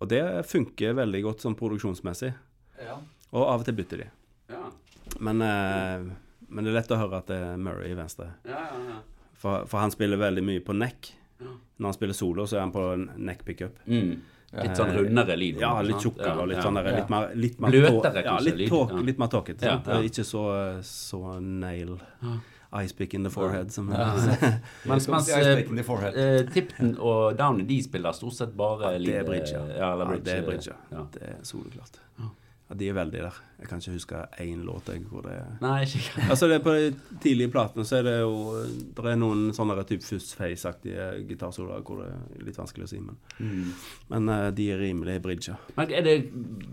Og det funker veldig godt sånn produksjonsmessig. Ja. Og av og til bytter de. Ja. Men, eh, men det er lett å høre at det er Murray i venstre. Ja, ja, ja. For, for han spiller veldig mye på neck. Ja. Når han spiller solo, så er han på neck pickup. Mm. Litt sånn rundere lyd. Ja, litt tjukkere og litt sånn der, litt mer, litt mer Bløtere, tå- ja, litt, tåk, litt mer tåkete. Ja, ja. Ikke så, så nail Ja. Ice pick in the forehead som Ja. Mens, Mens, eh, Tipton og Downey de spiller stort sett bare Ja, det er bridge, ja. eh, Ja, eller Ja, det er bridge, ja. Det er soleklart. Ja. De er veldig der. Jeg kan ikke huske én låt jeg, hvor det er Nei, ikke Altså det er På de tidlige platene så er det jo Det er noen sånne type Fussface-aktige gitarsoloer hvor det er litt vanskelig å si, men, mm. men uh, de er rimelig bridga. Men er det,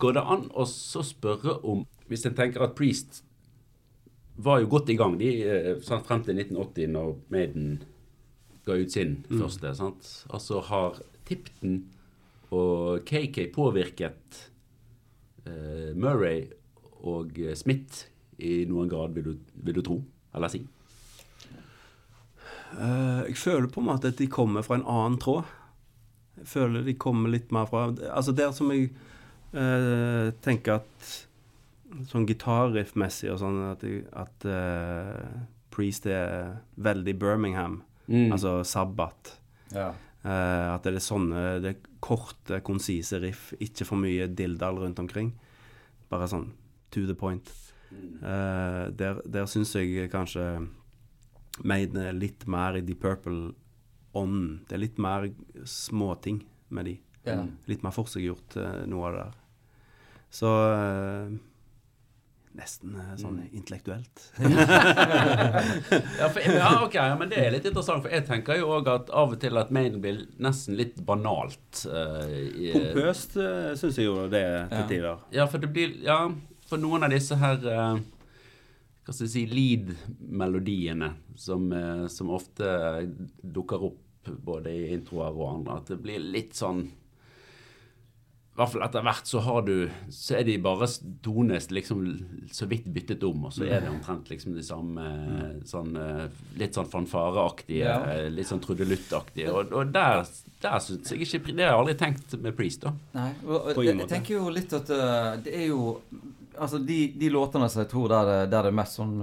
går det an å så spørre om Hvis en tenker at Priest var jo godt i gang de, eh, sant, frem til 1980, når Maiden ga ut sin Mm. første. Sant? Altså har Tipton og KK påvirket eh, Murray og eh, Smith i noen grad, vil du, vil du tro? Eller si? Uh, jeg føler på en måte at de kommer fra en annen tråd. Jeg føler de kommer litt mer fra Altså der som jeg uh, tenker at Sånn gitarriffmessig og sånn at, at uh, Priest er veldig Birmingham. Mm. Altså Sabbat. Ja. Uh, at det er sånne det er korte, konsise riff. Ikke for mye dilldall rundt omkring. Bare sånn to the point. Uh, der der syns jeg kanskje Maiden er litt mer i The Purple-ånden. Det er litt mer småting med de. Yeah. Litt mer forseggjort, uh, noe av det der. Så eh, Nesten sånn sånn intellektuelt. Ja, for, ja, ok, ja, men det er litt interessant, for jeg tenker jo òg at av og til at mailen blir nesten litt banalt. Uh, Pompøst uh, syns jeg jo det er til Ja. tider. Ja, for det blir Ja, for noen av disse her uh, Hva skal jeg si lead-melodiene som, uh, som ofte dukker opp både i introer og andre, at det blir litt sånn i hvert fall etter hvert så har du Så er de bare tonest liksom så vidt byttet om, og så er det omtrent liksom de samme sånn eh, Litt sånn fanfareaktige, Ja. eh, litt sånn trudeluttaktige. Og, og der, der syns jeg ikke Det har jeg aldri tenkt med Priest, da. Nei, og, jeg, jeg tenker jo litt at eh, det er jo Altså, de, de låtene som jeg tror der, det- der det er mest sånn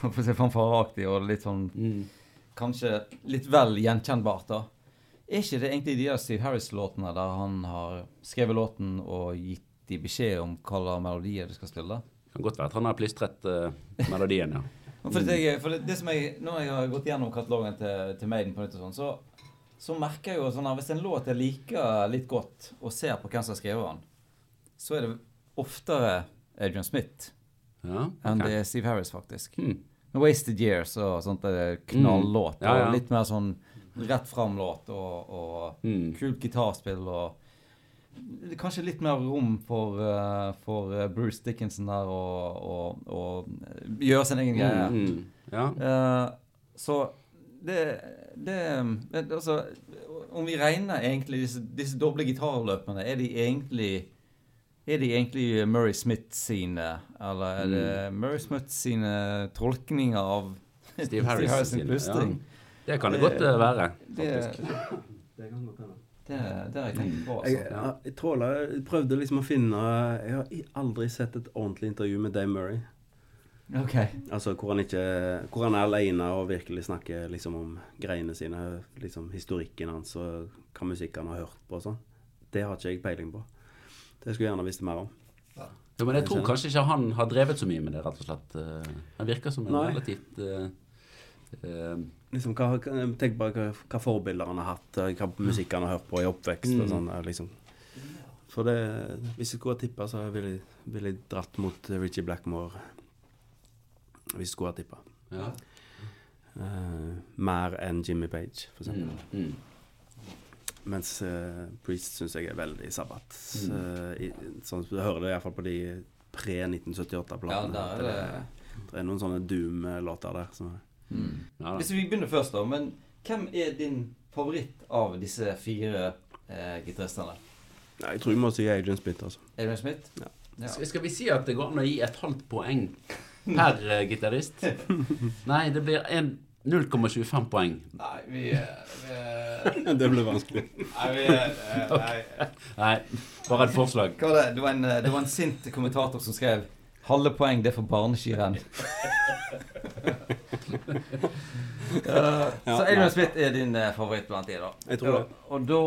fanfareaktig og litt sånn Kanskje litt vel gjenkjennbart, da. Er ikke det egentlig de der Steve Harris-låtene der han har skrevet låten og gitt de beskjed om hva slags melodier de skal spille? Kan godt være at han har plystret uh, melodien, ja. For, det, jeg, for det, det som jeg, Når jeg har gått gjennom katalogen til, til Maiden, på nytt og sånn, så, så merker jeg jo sånn at hvis en låt jeg liker litt godt, og ser på hvem som har skrevet den, så er det oftere Adrian Smith ja enn det er Steve Harris, faktisk. Mm. Wasted Years og sånt det knallåt. Mm. Ja, ja. Og litt mer sånn rett fram-låt og, og Mm. kult gitarspill og Kanskje litt mer rom for, eh, for eh, Bruce Dickinson der å gjøre sin egen greie. Mm, mm. Ja. uh, så det, det Altså, om vi regner egentlig disse, disse doble gitarløpene, er de egentlig er de egentlig Murray Smith sine, eller er det Mm. Murray Smith sine tolkninger av Steve Harris sin sin, pusting? Det kan det godt være. være. Det, det, det har jeg tenkt på. Jeg, Altså. jeg, jeg, tråla, jeg prøvde liksom å finne Jeg har aldri sett et ordentlig intervju med Dave Murray. Ok. Altså hvor han ikke Hvor han er alene og virkelig snakker liksom om greiene sine, liksom historikken hans og hva musikk han har hørt på og sånn. Det har ikke jeg peiling på. Det skulle jeg gjerne visst mer om. Ja, men jeg tror kanskje ikke han har drevet så mye med det, rett og slett. Eh, Han virker som en Nei. relativt eh, eh, Liksom, hva, Tenk bare hva, hva forbilder han har hatt, hva musikk han har hørt på i oppvekst. og Mm. sånn, eh, liksom. For det, hvis jeg skulle ha tippa, så ville jeg, vil jeg dratt mot Richie Blackmore. Hvis jeg skulle ha tippa. ja. Eh, mer enn Jimmy Page, for eksempel. Mm, mm. Mens uh, Priest syns jeg er veldig sabbat. Mm. I, sånn du hører det iallfall på de pre-1978-platene. Ja, det, det det er noen sånne Doom-låter der. Som, mm. Ja. Hvis vi begynner først, da. Men hvem er din favoritt av disse fire eh, gitaristene? ja, jeg tror vi må si Adrian Smith, altså. Adrian Smith? Ja. Ja. Skal skal vi si at det går an å gi et halvt poeng per uh, gitarist? Nei, det blir 0,25 poeng. Nei, vi, vi det ble vanskelig. Nei, vi nei. Nei, bare et forslag. Hva var det? Det var, en, det var en sint kommentator som skrev 'Halve poeng, det er for barneskirenn'. Uh, så Adrian Smith er din uh, favoritt blant de, da. Jeg tror det. Og, og da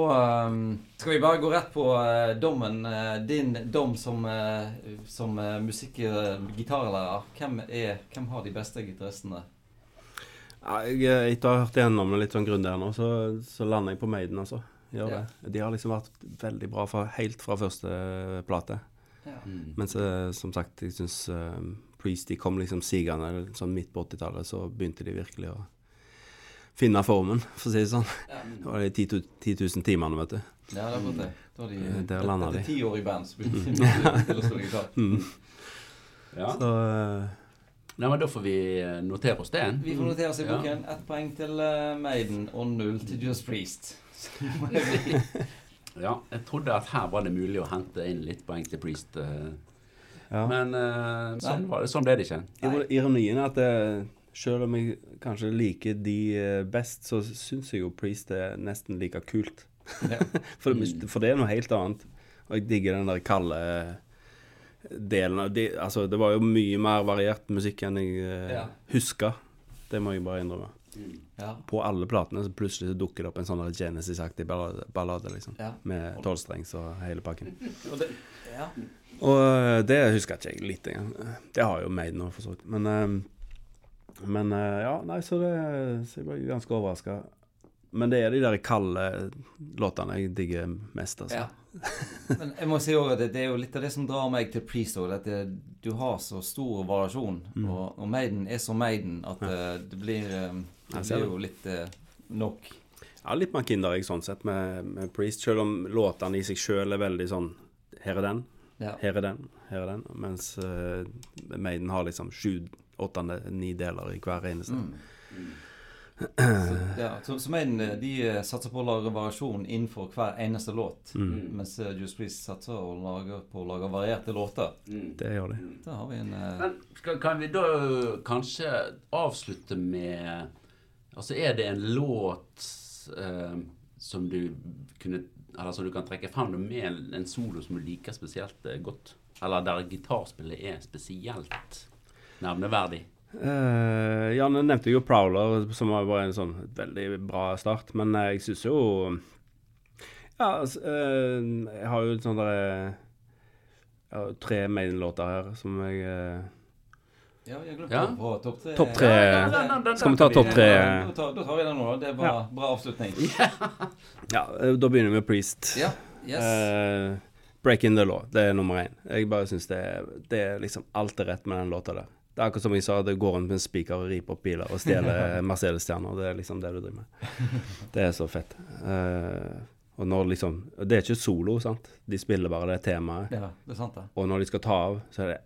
um, skal vi bare gå rett på uh, dommen. din dom som, uh, som uh, musikk- uh, gitarlærer. Hvem, er, hvem har de beste gitaristene? Ja, jeg, etter å ha hørt igjennom det litt sånn grundig her nå, så, så lander jeg på Maiden, altså. Gjør Ja. det. De har liksom vært veldig bra fra, helt fra første plate. Ja. Mm. Men så, som sagt, jeg syns uh, Priest de kom liksom sigende sånn midt på 80-tallet, så begynte de virkelig å finne formen, for å si det sånn. Det var de 10 000 10 000 timene, vet du. Ja, det var det. Da de, Eh, der etter de. ti år i band, så begynte de å spille gitar. Ja. Så eh, Nei, men da får vi eh, notere oss det. Vi får notere oss i Ja. Ett poeng til Maiden og null til Just Priest. Ja, jeg trodde at her var det mulig å hente inn litt poeng til Priest. eh, ja. Men uh, sånn, var det, sånn ble det ikke. Ironien er at eh, selv om jeg kanskje liker de eh, best, så syns jeg jo Priest er nesten like kult. Ja. for, det, for det er noe helt annet. Og jeg digger den der kalde delen av de, Altså, det var jo mye mer variert musikk enn jeg eh, Ja. huska. Det må jeg bare innrømme. Ja. På alle platene så plutselig så dukker det opp en sånn Genesis-aktig ballade, ballade, liksom. Med tolvstrengs og hele pakken. Og det, ja. Og eh, det husker jeg ikke litt engang. Det har jo Maiden òg, for så vidt. Men, eh, men eh, ja, nei, så det Så jeg ble ganske overraska. Men det er de der kalde låtene jeg digger mest, altså. ja. Men jeg må si også at det, det er jo litt av det som drar meg til Priest. At det, du har så stor variasjon. Mm. Og, og Maiden er så Maiden at ja. det blir Det blir jo litt nok. Ja, litt mer kinderegg sånn sett med, med Priest, selv om låtene i seg sjøl er veldig sånn Her er den, Ja. her er den, her er den. Mens uh, Maiden har liksom sju, åtte, ni deler i hver eneste. Mm. Så, ja, så, så Maiden eh, de eh, satser på å lage variasjon innenfor hver eneste låt. Mm. Mens eh, Juice Please satser og lager på å lage varierte låter. Det gjør de. Da har vi en uh... Men skal, kan vi da kanskje avslutte med Altså, er det en låt uh, som du kunne Eller som du kan trekke frem det med en solo som du liker spesielt eh, godt? Eller der gitarspillet er spesielt nevneverdig? Uh, Janne nevnte jo Prowler, som var bare en sånn veldig bra start. Men eh, jeg syns jo Ja, altså, uh, jeg har jo sånn der Jeg tre main-låter her som jeg eh, Ja, jeg glemte Ja. på topp tre. Topp tre. Ja, den- den- den Skal vi ta topp tre? Da, tar, da tar vi den nå. Det er bra, Ja. bra avslutning. Ja, eh, da begynner vi med Priest. Ja. Yes. Eh, Breaking the Law, det er nummer én. Jeg bare syns det, det er liksom alt er rett med den låta der. Det er akkurat som jeg sa, det går rundt med en spiker og riper opp biler og stjeler Mercedes-stjerner. Det er liksom det du driver med. Det er så fett. Uh, og når liksom Det er ikke solo, sant. De spiller bare det temaet. ja, det er sant, det. Og når de skal ta av, så er det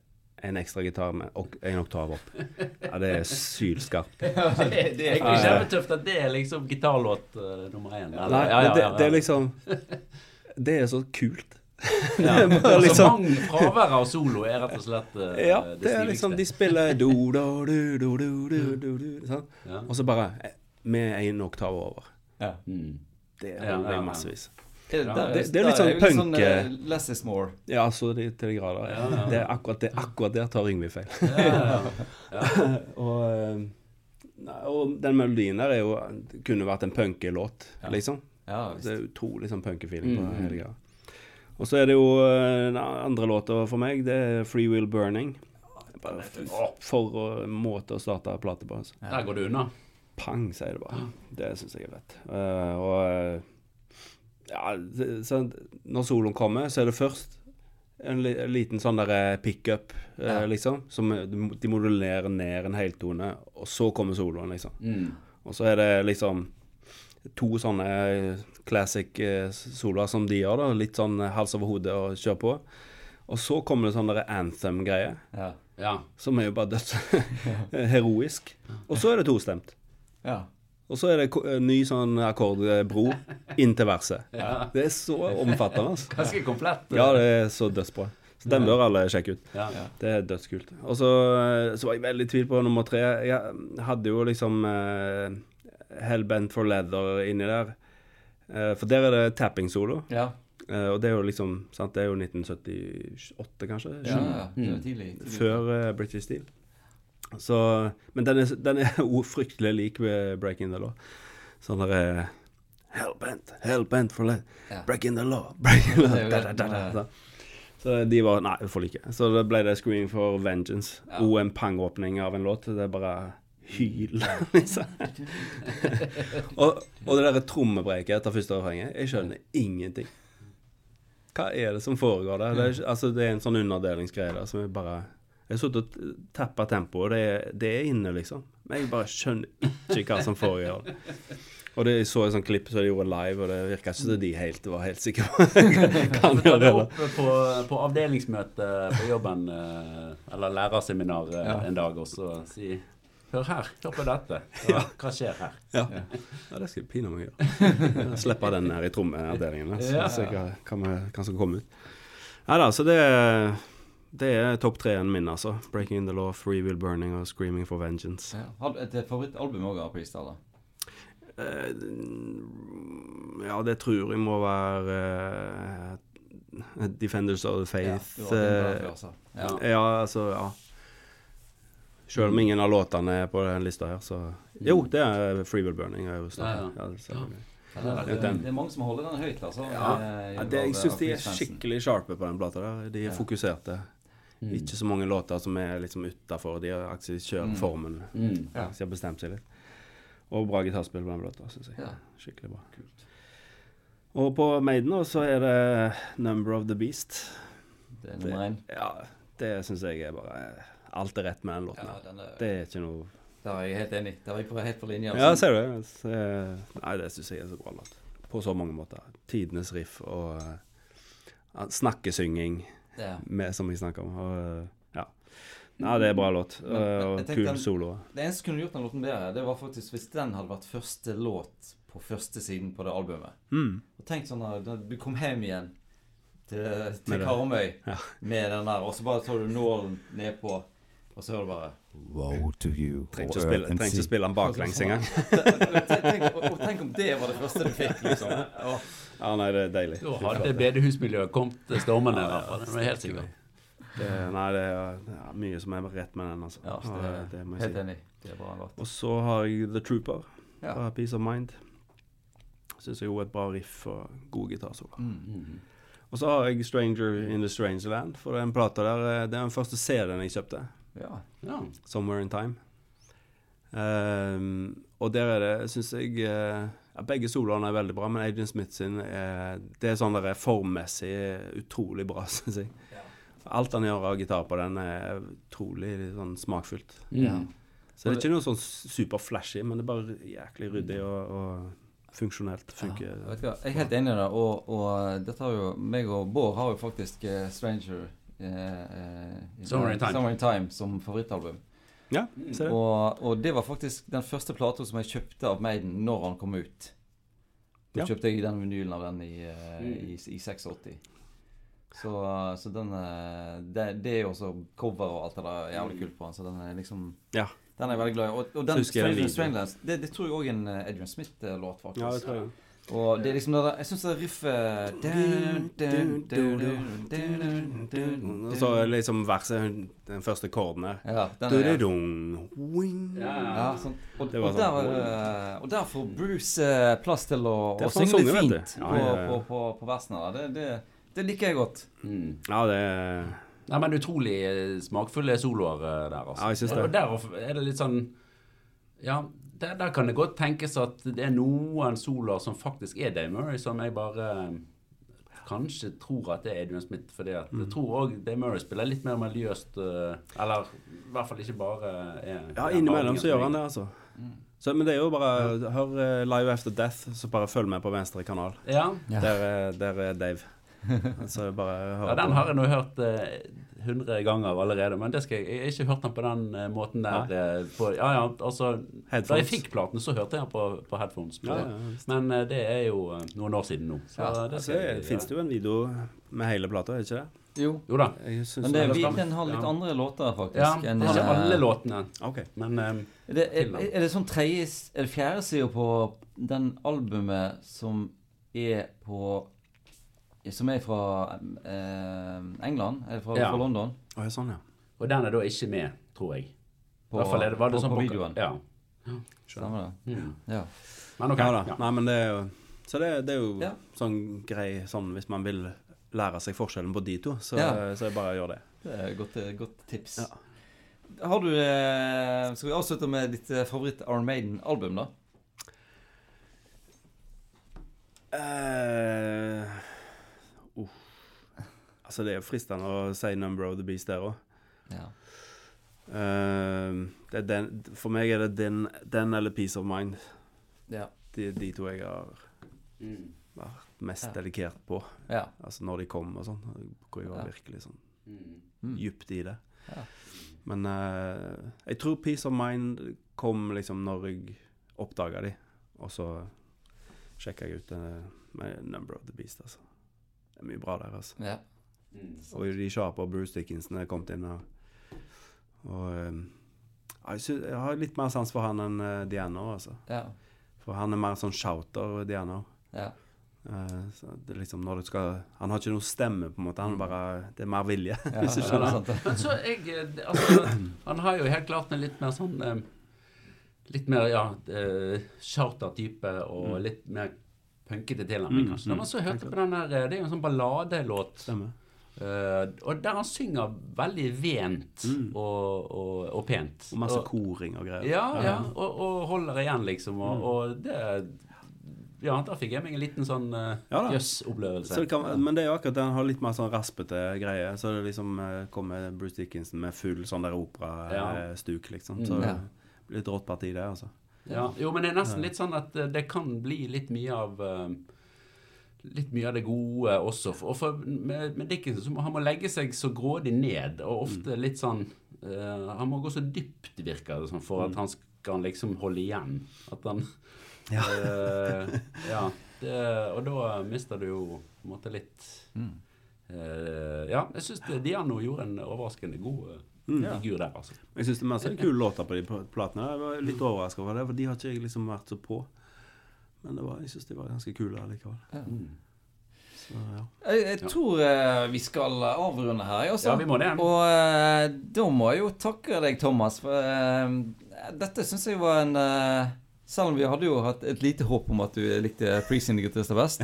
en ekstra gitar med ok, en oktav opp. Ja, det er sylskarpt. Det, det er kjempetøft at det er liksom gitarlåt eh, nummer én. Eller? Nei, ja, det, det, er liksom Det er så kult. Ja. så liksom, mange fravær av solo er rett og slett uh, ja, det, det er liksom De spiller do, do, do, do, do, do, mm. do, do, sånn. Og så bare eh, med en oktav over. Ja. Mm. Det blir massevis. Det, Ja, det- det er litt sånn punk. Sånn, eh, less is more. Ja, så det, til de grader. Ja, ja. Det er akkurat det, akkurat der tar Yngve feil. Og, eh, og den melodien der er jo kunne vært en punkelåt, liksom. Det er utrolig sånn punkefeeling på Mm, mm. hele greia. Og så er det jo den andre låta for meg, det er 'Free Will Burning'. Bare for å, måte å starte plate på. Altså. Der går du unna. Pang, sier det bare. Det syns jeg er fett. Uh, og ja, så når soloen kommer, så er det først en, liten sånn der eh, pickup, eh, Ja. liksom. Som eh, de modulerer ned en heltone, og så kommer soloen, liksom. Mm. Og så er det liksom to sånne classic soloer som de gjør, da. Litt sånn hals over hodet og kjør på. Og så kommer det sånn der anthem-greie, Ja. Ja. som er jo bare døds heroisk. Og så er det tostemt. ja. Og så er det en ny sånn akkordbro inn til verset. Ja. Det er så omfattende, altså. Ganske komplett. Ja, det er så dødsbra. Så den bør alle sjekke ut. Ja. Det er dødskult. Og så, så var jeg veldig i tvil på nummer tre. Jeg hadde jo liksom uh, Hellbent for Leather inni der. Uh, for der er det tapping-solo. Ja. Uh, og det er jo liksom sant, Det er jo 1978, kanskje? ja, ja. Det var tidlig. tidlig. Før uh, British Steel. Så, men den er, den er fryktelig lik ved Breaking the Law. Sånn derre eh, Hellbent, hellbent for let, Ja. Breaking the law, breaking the law. Det er jo Da, det. da, da, da. Så de var Nei, vi får like. Så da ble det Screaming for Vengeance. Ja. Og en pang-åpning av en låt. Det er bare hyl, liksom. og, og det derre trommebreiket etter første refrenget Jeg skjønner ingenting. Hva er det som foregår der? Det er, altså, det er en sånn underdelingsgreie der som er bare Jeg har sittet og tappa tempoet, og det, det er inne, liksom. Men jeg bare skjønner ikke hva som foregår. Og det jeg så et sånt klipp som de gjorde live, og det virka ikke som de helt var helt sikre på hva de gjorde. gjør. det eller? opp på, på avdelingsmøte på jobben, eh, eller lærerseminar eh, Ja. en dag, og så si Hør her, hør på dette. Hva, hva skjer her? Ja. ja, det skal jeg pinadø gjøre. Slippe den her i trommeavdelingen. så, Ja. jeg hva, hva, vi- hva som kan komme ut. Nei da, så det, det er topp tre-en min, altså. 'Breaking the Law', 'Free Will Burning' og 'Screaming for Vengeance'. Ja. Har du et favorittalbum òg av Priest, eller? Uh, ja, det tror jeg må være uh, 'Defenders of the Faith'. Ja, det eh, før. Ja. ja, altså, ja. Selv om ingen av låtene er på den lista her, så Jo, det er 'Free Will Burning'. Er jo Ja, ja. ja, selvfølgelig. Det, er, det er mange som holder den høyt, altså. Ja, Ja, det, jeg syns de er skikkelig sharpe på den plata. der. De er Ja. fokuserte. Mm. Ikke så mange låter som er liksom utafor. De har aktivt kjørt Mm. formen. Mm. Ja. Så de har bestemt seg litt. Og bra gitarspill på den låta, syns jeg. Ja. Skikkelig bra. Kult. Og på Maiden nå, så er det 'Number of the Beast'. Det er nummer én. Ja, det syns jeg er bare Alt er rett med den låten. Ja, den er, Det er ikke noe Der er jeg helt enig. Der er jeg på, helt på linje. Ja, altså. ser du det? Så, Nei, det syns jeg er så bra låt. På så mange måter. Tidenes riff og uh, snakkesynging. Ja. med, som vi snakker om. Og, ja. ja. Det er bra låt. Men- og kul den- solo. Det eneste som kunne gjort den låten bedre, det var faktisk hvis den hadde vært første låt på første siden på det albumet. Mm. Og tenk sånn at du kom hjem igjen til, til. Karmøy Ja. med den der, og så bare tar du nålen nedpå, og så hører du bare Woe to you, Trenger ikke å spille, earth ikke å spille den baklengs engang. tenk, tenk, og, og tenk om det var det første du fikk, liksom. Åh. Ja, nei, det er deilig. Da hadde bedehusmiljøet kommet stormende. i hvert fall, Det er helt sikkert. Det, nei, det er, det er mye som er rett med den, altså. Ja, det, er, det må jeg helt si. enig. Det er bra låt. Og så har jeg The Trooper Ja. fra Peace of Mind. Syns jeg jo er et bra riff og god gitarsolo. Mm. Mm. Og så har jeg Stranger in the Strange Land, for den plata der eh, Det er den første CD-en jeg kjøpte. Ja. Ja. Somewhere in Time. Um, og der er det, syns jeg eh, ja, Begge soloene er veldig bra, men Adrian Smith sin er, Det er sånn der er formmessig utrolig bra, syns jeg. Alt han gjør av gitar på den, er utrolig sånn smakfullt. Ja. Mm. Så det er ikke noe sånn superflashy, men det er bare jæklig ryddig og, og funksjonelt. Funker. Ja, vet du hva, jeg er helt enig i det. Og, og dette har jo meg og Bård har jo faktisk eh, Stranger eh, eh, i- Summer in Time. Summer in Time som favorittalbum. Ja, ser det. Og, og det var faktisk den første plata som jeg kjøpte av Maiden når han kom ut. Da Ja. kjøpte jeg den vinylen av den i, eh, Mm. i, i 86. Så, så den eh, det, det er jo også cover og alt det der er jævlig kult på den. Så den er liksom Ja. Den er jeg veldig glad i. Og, og den videoen. Strangelands, det, det tror jeg òg er en eh, Adrian Smith-låt, faktisk. Ja, det tror jeg. Og det er liksom det der Jeg syns det riffet Og så liksom verset, den første korden her. Ja, den er Ja, ja, sånn. og, og, der, sånn. eh, og der får Bruce eh, plass til å, å synge litt du. fint Ja, på, ja, ja. på, på, på versene. Det, det, det liker jeg godt. Mm. Ja, det er Nei, men utrolig eh, smakfulle soloer der, altså. Ja, jeg synes det. Og der er det litt sånn Ja, der, der kan det godt tenkes at det er noen soloer som faktisk er Dave Murray, som jeg bare eh, kanskje tror at det er Adrian Smith. fordi at Mm. jeg tror òg Dave Murray spiller litt mer miljøst eh, Eller i hvert fall ikke bare er Ja, innimellom så gjør han det, altså. Så, men det er jo bare Hør eh, Live After Death, så bare følg med på venstre kanal. Ja. Ja. Der, er- der er Dave. Så bare hører ja, den har jeg nå hørt hundre ganger allerede, men det skal jeg, jeg har ikke hørt den på den eh, måten der. eh, på, ja, ja, altså Da jeg fikk platen, så hørte jeg den på, på headphones. Ja, ja. Men eh, det er jo eh, noen år siden nå. Så Ja, det Altså, jeg det Fins det jo en video med hele plata, er det ikke det? Jo. Jo da. Men det, vi, den har litt Ja. andre låter, faktisk. Ja, enn, ikke eh, alle låtene. Okay. Men um, Er det, er, er det sånn tredje Er det fjerde sida på den albumet som er på Som er fra eh, England? Er det fra, Ja. fra London? Ja, sånn, ja. Og den er da ikke med, tror jeg. På, I hvert fall er det, var det på, sånn på videoen. Ja. Stemmer det? Mm. Ja. Men ok. Ja da. Ja. Nei, men det er jo Så det, det er jo Ja. sånn grei sånn hvis man vil lære seg forskjellen på de to, så, Ja. så det bare å gjøre det. Det er et godt, eh, godt tips. Ja. Har du eh, Skal vi avslutte med ditt eh, favoritt Iron Maiden-album, da? Eh. Altså, det er jo fristende å si 'Number of the Beast' der òg. Ja. det er for meg er det den, den eller 'Peace of Mind'. Ja. De, de to jeg har Mm. vært mest Ja. dedikert på. ja. Altså når de kom og sånn. Hvor jeg var Ja. virkelig sånn Mm. dypt djupt i det. Ja. Men uh, jeg tror 'Peace of Mind' kom liksom når jeg oppdaga de, og så sjekka jeg ut uh, med 'Number of the Beast', altså. Det er mye bra der, altså. ja. Mm. Og de og Bruce Dickinson er kommet inn og, og eh, jeg, synes, jeg har litt mer sans for han enn uh, Diano, altså. ja. For han er mer sånn shouter, Diano. ja. Uh, så det er liksom når du skal Han har ikke noe stemme, på en måte. Han er bare Det er mer vilje. ja. Hvis du skjønner. Ja. Men så jeg eh, Altså, han har jo helt klart en litt mer sånn eh, Litt mer, ja, uh, charter-type og litt mer punkete tilnærming, Mm, kanskje. Når mm. man så hørte på den der eh, Det er jo en sånn balladelåt. Stemmer. Eh, og der han synger veldig vent Mm. og, og, og pent. Og masse Og- koring og greier. Ja, ja, og, og holder igjen, liksom. Og, Mm. og det Ja, da fikk jeg meg en liten sånn uh, Ja jøss-opplevelse. Så men det er jo akkurat det, han har litt mer sånn raspete greie. Så det liksom uh, kommer Bruce Dickinson med full sånn der Ja. operastuk, liksom. Mm. Så det blir et rått parti, det, altså. Ja, jo, men det er nesten litt sånn at det kan bli litt mye av eh, Litt mye av det gode også. For, og for, med, med Dickinson så må han må legge seg så grådig ned, og ofte litt sånn uh, Han må gå så dypt, virker det som, for at han skal liksom holde igjen. At han Ja. Uh, ja det, og da mister du jo på en måte litt Mm. eh, Ja, jeg syns Diano gjorde en overraskende god Mm. figur der, altså. Jeg syns det er masse kule låter på de platene. Jeg var litt overraska over det, for de har ikke jeg liksom vært så på. Men det var, jeg syns de var ganske kule allikevel. Ja. Så ja. Jeg, jeg tror eh, vi skal avrunde her, også. Ja, vi må det. Og eh, da må jeg jo takke deg, Thomas, for eh, dette syns jeg var en eh, Selv om vi hadde jo hatt et lite håp om at du likte Pre-Syndicatister best,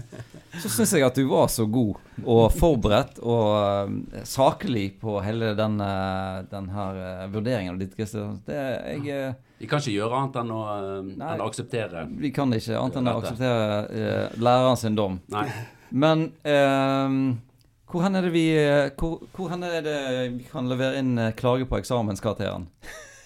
så syns jeg at du var så god og forberedt og eh, saklig på hele den, eh, den her eh, vurderingen av ditt. Det jeg eh, Vi kan ikke gjøre annet enn å, eh, Nei. enn å akseptere. Vi kan ikke annet enn å akseptere uh, læreren sin dom. Nei. Men uh, hvor hen er det vi eh, hvor, hvor er det vi kan levere inn eh, klage på eksamenskarakteren?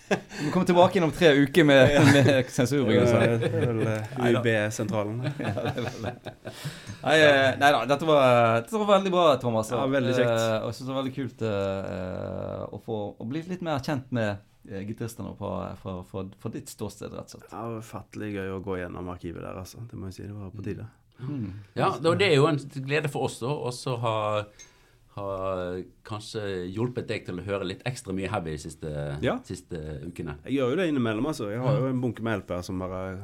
Vi kommer tilbake inn om tre uker med, med sensurbegrunnelse. Det er vel eh, UiB-sentralen. Nei, eh, nei da, dette var, dette var veldig bra, Thomas. Ja, veldig kjekt. Eh, og jeg synes det var veldig kult uh, å få å bli litt mer kjent med gitaristene fra, fra, fra, fra ditt ståsted, rett og slett. Ja, Ufattelig gøy å gå gjennom arkivet der, altså. Det må jeg si. Det var på tide. Mm. Ja, det er jo en glede for oss også ha, ha kanskje hjulpet deg til å høre litt ekstra mye heavy de siste, Ja. siste ukene. Jeg gjør jo det innimellom, altså. Jeg har jo en bunke med LP-er som bare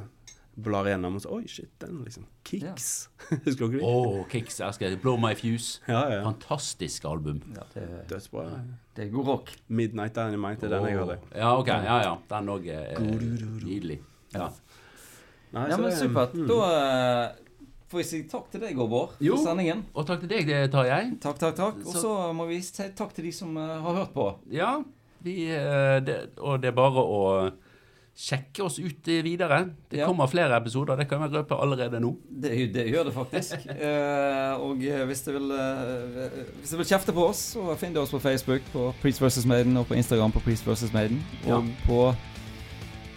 blar gjennom og så Oi, shit, den, liksom. Kicks. Husker dere Å, Oh, Kicks, jeg skal Blow My Fuse. Ja, ja. Fantastisk album. Ja, det, Dødsbra. det er god rock. Midnight Dynamite er den jeg hadde. Åh, Ja, ok. Ja, ja. Den òg er nydelig. Ja. Nei, Ja, men supert. mm. Da eh, får vi si takk til deg, Gård for sendingen. Og takk til deg, det tar jeg. Takk, takk, takk. Og Så- må vi si takk til de som eh, har hørt på. Ja, vi, eh, det, og det er bare å sjekke oss ut eh, videre. Det Ja. kommer flere episoder, det kan jeg røpe allerede nå. Det, det gjør det faktisk. Eh, og hvis du vil eh, Hvis du vil kjefte på oss, så finn du oss på Facebook, på Priest vs. Maiden, og på Instagram på Priest vs. Maiden. Ja. Og på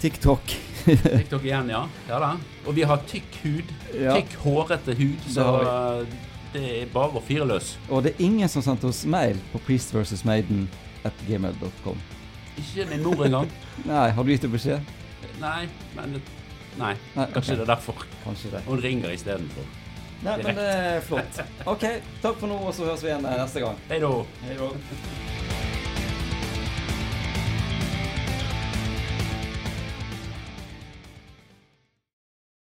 TikTok. TikTok igjen, ja. ja da. Og vi har tykk hud. Ja. Tykk, hårete hud. Så har det er bare å fyre løs. Og det er ingen som sendte oss mail på Priest versus Maiden at gmail.com. Ikke min mor engang. Nei, har du gitt henne beskjed? Nei, men Nei, Nei, kanskje okay. det er derfor. Kanskje det. Hun ringer istedenfor. Nei, men det er flott. OK, takk for nå, og så høres vi igjen eh, neste gang. Hei da.